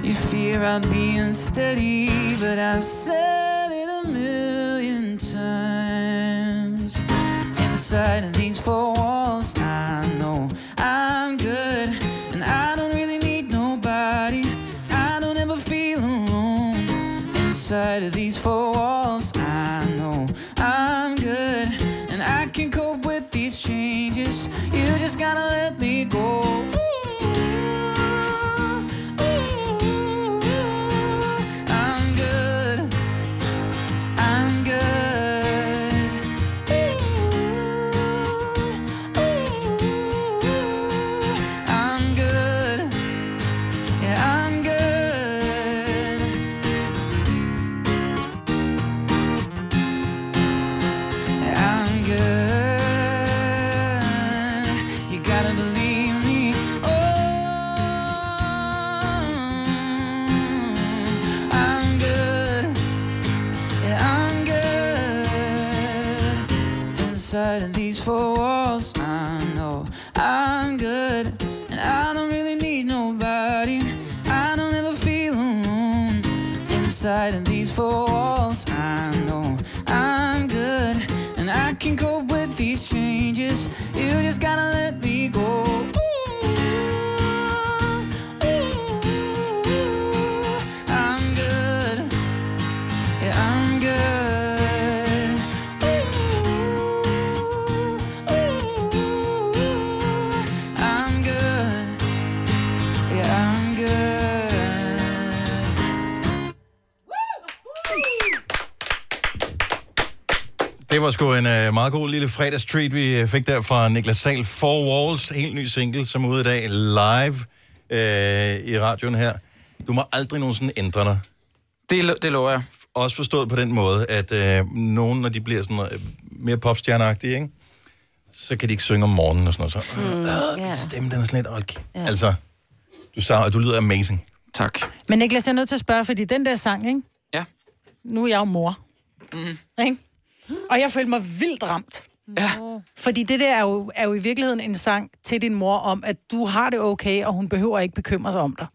You fear I'll be unsteady, but I've said it a million times. Inside of these four walls, I know I'm good, and I don't really need nobody. I don't ever feel alone. Inside of these four walls, I know I'm good, and I can cope with these changes. You just gotta let me go. Four walls, I know I'm good. And I don't really need nobody. I don't ever feel alone. Inside of these four walls, I know I'm good. And I can cope with these changes. You just gotta let me go. Var sgu en uh, meget god lille fredagstreat, vi øh, fik der fra Niklas Sal. Four Walls, helt ny single, som er ude i dag live uh, i radioen her. Du må aldrig nogensinde ændre dig. Det, lo- det lover jeg. Også forstået på den måde, at uh, nogen, når de bliver sådan uh, mere popstjerneagtige, ikke? så kan de ikke synge om morgenen og sådan noget. Så, Mm, mm, ja. Min stemme, den er sådan lidt... Okay. Ja. Altså, du, sa- du lyder amazing. Tak. Men Niklas, jeg er nødt til at spørge, fordi den der sang, ikke? Ja. Nu er jeg jo mor. Mm. Ikke? Og jeg følte mig vildt ramt. Ja. Fordi det der er jo, er jo i virkeligheden en sang til din mor om, at du har det okay, og hun behøver ikke bekymre sig om dig.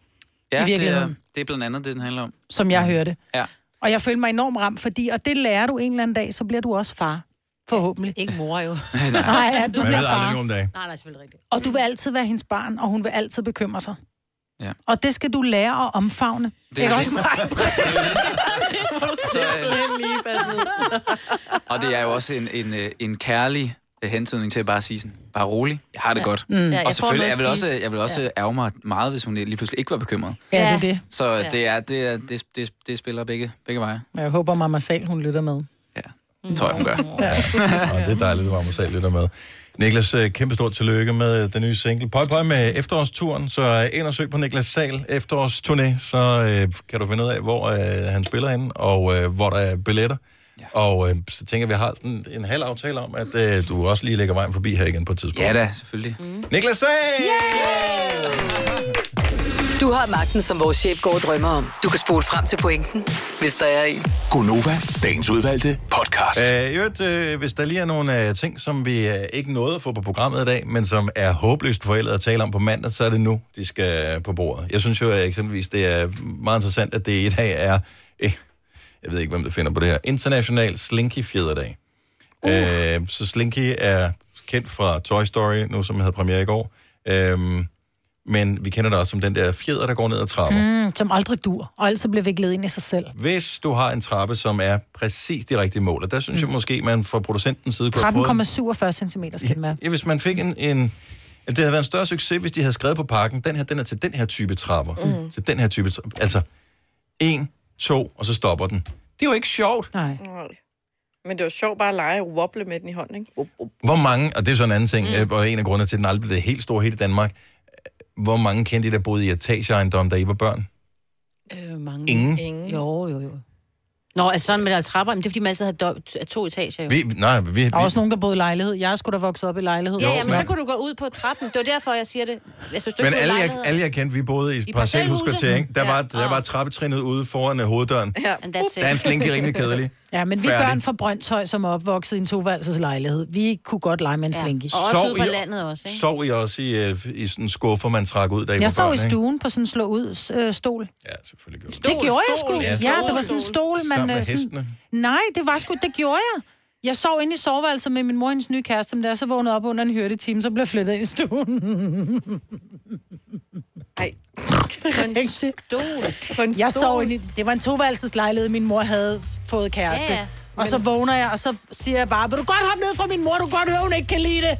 Ja, I det er, virkeligheden. det er blandt andet det, den handler om. Som jeg hørte. Ja. Og jeg følte mig enormt ramt, fordi, og det lærer du en eller anden dag, så bliver du også far. Forhåbentlig. Ikke mor jo. Nej, ja, du Man bliver aldrig far. nogen om dagen. Nej, nej, selvfølgelig rigtigt. Og du vil altid være hendes barn, og hun vil altid bekymre sig. Ja. Og det skal du lære at omfavne. Det er det. også mig? Så, øh, lige og det er jo også en, en, øh, en kærlig øh, hentydning til at bare sige sådan, bare rolig, jeg har det Ja. godt. Mm. Ja, og selvfølgelig, jeg vil også, jeg vil også Ja. ærge mig meget, hvis hun lige pludselig ikke var bekymret. Ja, det er det. Så Ja. det, er, det, er, det, det, det spiller begge, begge veje. Jeg håber, Mama Sal, hun lytter med. Det tror jeg, hun gør. Ja. Og det er dejligt, at Magnus Sal lytter med. Niklas, øh, kæmpe stort tillykke med den nye single. Pøj, pøj med efterårsturen, så øh, ind og søg på Niklas Sal efterårsturné, så øh, kan du finde ud af, hvor øh, han spiller ind, og øh, hvor der er billetter. Ja. Og øh, så tænker jeg, vi har sådan en halv aftale om, at øh, du også lige lægger vejen forbi her igen på et tidspunkt. Ja da, selvfølgelig. Mm. Niklas Sal! Du har magten, som vores chef går og drømmer om. Du kan spole frem til pointen, hvis der er en. Gonova, dagens udvalgte podcast. Øh, i øvrigt, øh, hvis der lige er nogle øh, ting, som vi øh, ikke nåede at få på programmet i dag, men som er håbløst forældet at tale om på mandag, så er det nu, de skal på bordet. Jeg synes jo at eksempelvis, det er meget interessant, at det i dag er, øh, jeg ved ikke, hvem der finder på det her, International Slinky Fjerdedag. Uh. Øh, så Slinky er kendt fra Toy Story, nu som havde premiere i går. Øh, men vi kender det også som den der fjeder, der går ned ad trapper. Mm. Som aldrig dur, og altid bliver viklet ind i sig selv. Hvis du har en trappe, som er præcis de rigtige mål, og der synes mm. jeg måske, man fra producentens side kunne have fået... 13,47 cm skal den være. Ja, hvis man fik en, en... Det havde været en større succes, hvis de havde skrevet på pakken, den her, den er til den her type trapper. Mm. Til den her type trapper. Altså, en, to, og så stopper den. Det er jo ikke sjovt. Nej. Men det var sjovt bare at lege og wobble med den i hånden, ikke? Hvor mange, og det er så en anden ting, mm. og en af grundene til, at den aldrig blev helt stor helt i Danmark, hvor mange kendte I, der boede i etageejendom, da I var børn? Øh, mange. Ingen? Ingen. Jo, jo, jo. Nå, altså sådan med der trapper, men det er fordi, man altid har do- to etager jo. Vi, nej, vi, vi, Der er også nogen, der boede i lejlighed. Jeg skulle da vokset op i lejlighed. Ja, jamen, så kunne du gå ud på trappen. Det var derfor, jeg siger det. Jeg synes, du men alle jeg, alle jeg kendte, vi boede i, I parcelhuskvarter, ikke? Der, Ja. var, der var trappetrinnet ude foran uh, hoveddøren. Ja. And that's it. Der er en slinke rimelig kedelig. Ja, men vi Færdig. børn fra Brøndshøj, som er opvokset i en toværelses lejlighed, vi kunne godt lege med en Ja. slinky. Og også Sov ude på I- landet også, ikke? Sov I også i, uh, i sådan en skuffer, man trak ud, da I Jeg sov i stuen på sådan en slå ud øh, stol. Ja, selvfølgelig gjorde Det gjorde jeg sgu. Ja, Ja, det var sådan en stol, man... Sammen med sådan- hestene. Nej, det var sgu, det gjorde jeg. Jeg sov inde i soveværelset med min mor og hendes nye kæreste, men da jeg så vågnede op under en hørte time, så blev jeg flyttet ind i stuen. Ej. På en stol. På en Jeg stol. sov inde i, det var en toværelseslejlighed, min mor havde fået kæreste. Ja, ja. Og så vågner jeg, og så siger jeg bare, vil du godt hoppe ned fra min mor, du kan godt høre, hun ikke kan lide det.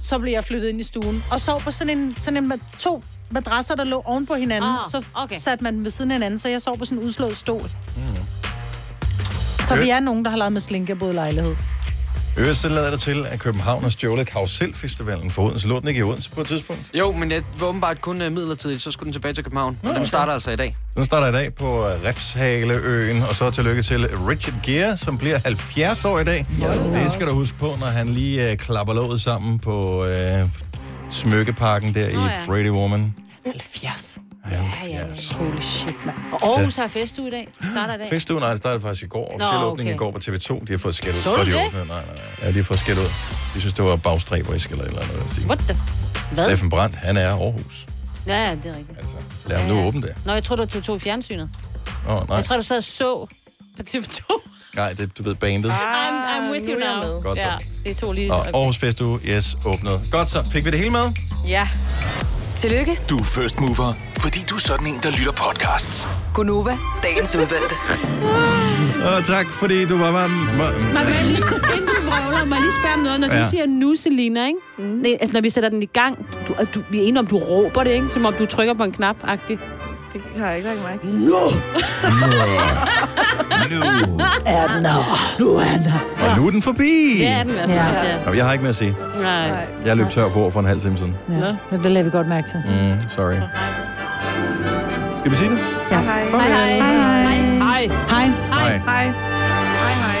Så blev jeg flyttet ind i stuen, og sov på sådan en, sådan en to madrasser, der lå oven på hinanden. Så okay. satte man ved siden af hinanden, så jeg sov på sådan en udslået stol. Så vi er nogen, der har lavet med slinke både lejlighed. Øvrigt så lader det til, at København har stjålet Karuselfestivalen for Odense. Lå den ikke i Odense på et tidspunkt? Jo, men det var åbenbart kun uh, midlertidigt, så skulle den tilbage til København. Og den starter altså i dag. Den starter i dag på øh, Refshaleøen, og så tillykke til Richard Gere, som bliver 70 år i dag. Det skal du huske på, når han lige øh, klapper låget sammen på øh, smykkeparken der Nå i ja. Pretty Woman. 70. 70. Holy shit, mand. Og Aarhus har festuge i dag. Starter i dag. Festugen, nej, det startede faktisk i går. Officiel Nå, åbning okay. i går på TV2. De har fået skæld ud. Så du de det? Nej, nej, nej. Ja, de har fået skæld ud. De synes, det var bagstræberisk eller et eller andet. Stil. What the? Hvad? Steffen Brandt, han er Aarhus. Ja, ja, det er rigtigt. Altså, lad ham nu åbne det. Nå, jeg tror du var TV2 i fjernsynet. Åh, nej. Jeg tror, du sad og så på TV2. Nej, det, du ved, bandet. I'm, I'm with you er now. Godt så. ja, det er to lige. Og Aarhus Festuge, yes, åbnet. Godt så. Fik vi det hele med? Ja. Tillykke, Du er first mover, fordi du er sådan en, der lytter podcasts. Gunova, dagens udvalgte. Og tak, fordi du var med. Man må lige, inden du vrøvler, lige spørge om noget. Når du Ja. siger nu, Selina, ikke? Mm. Altså, når vi sætter den i gang, du, du, vi er enige om, du råber det, ikke? Som om du trykker på en knap-agtigt. Det har jeg ikke lagt mig til. No! nu. Er den her? Nu er den her. Og nu er den forbi. Det er den altså Ja. også, ja. Nå, Jeg har ikke mere at sige. Nej. Jeg løb tør for ord for en halv time siden. Ja. Det lader vi godt mærke til. Mm, sorry. Skal vi sige det? Ja. Hej. Hej. Hej. Hej. Hej. Hej. Hej. Hej, hej.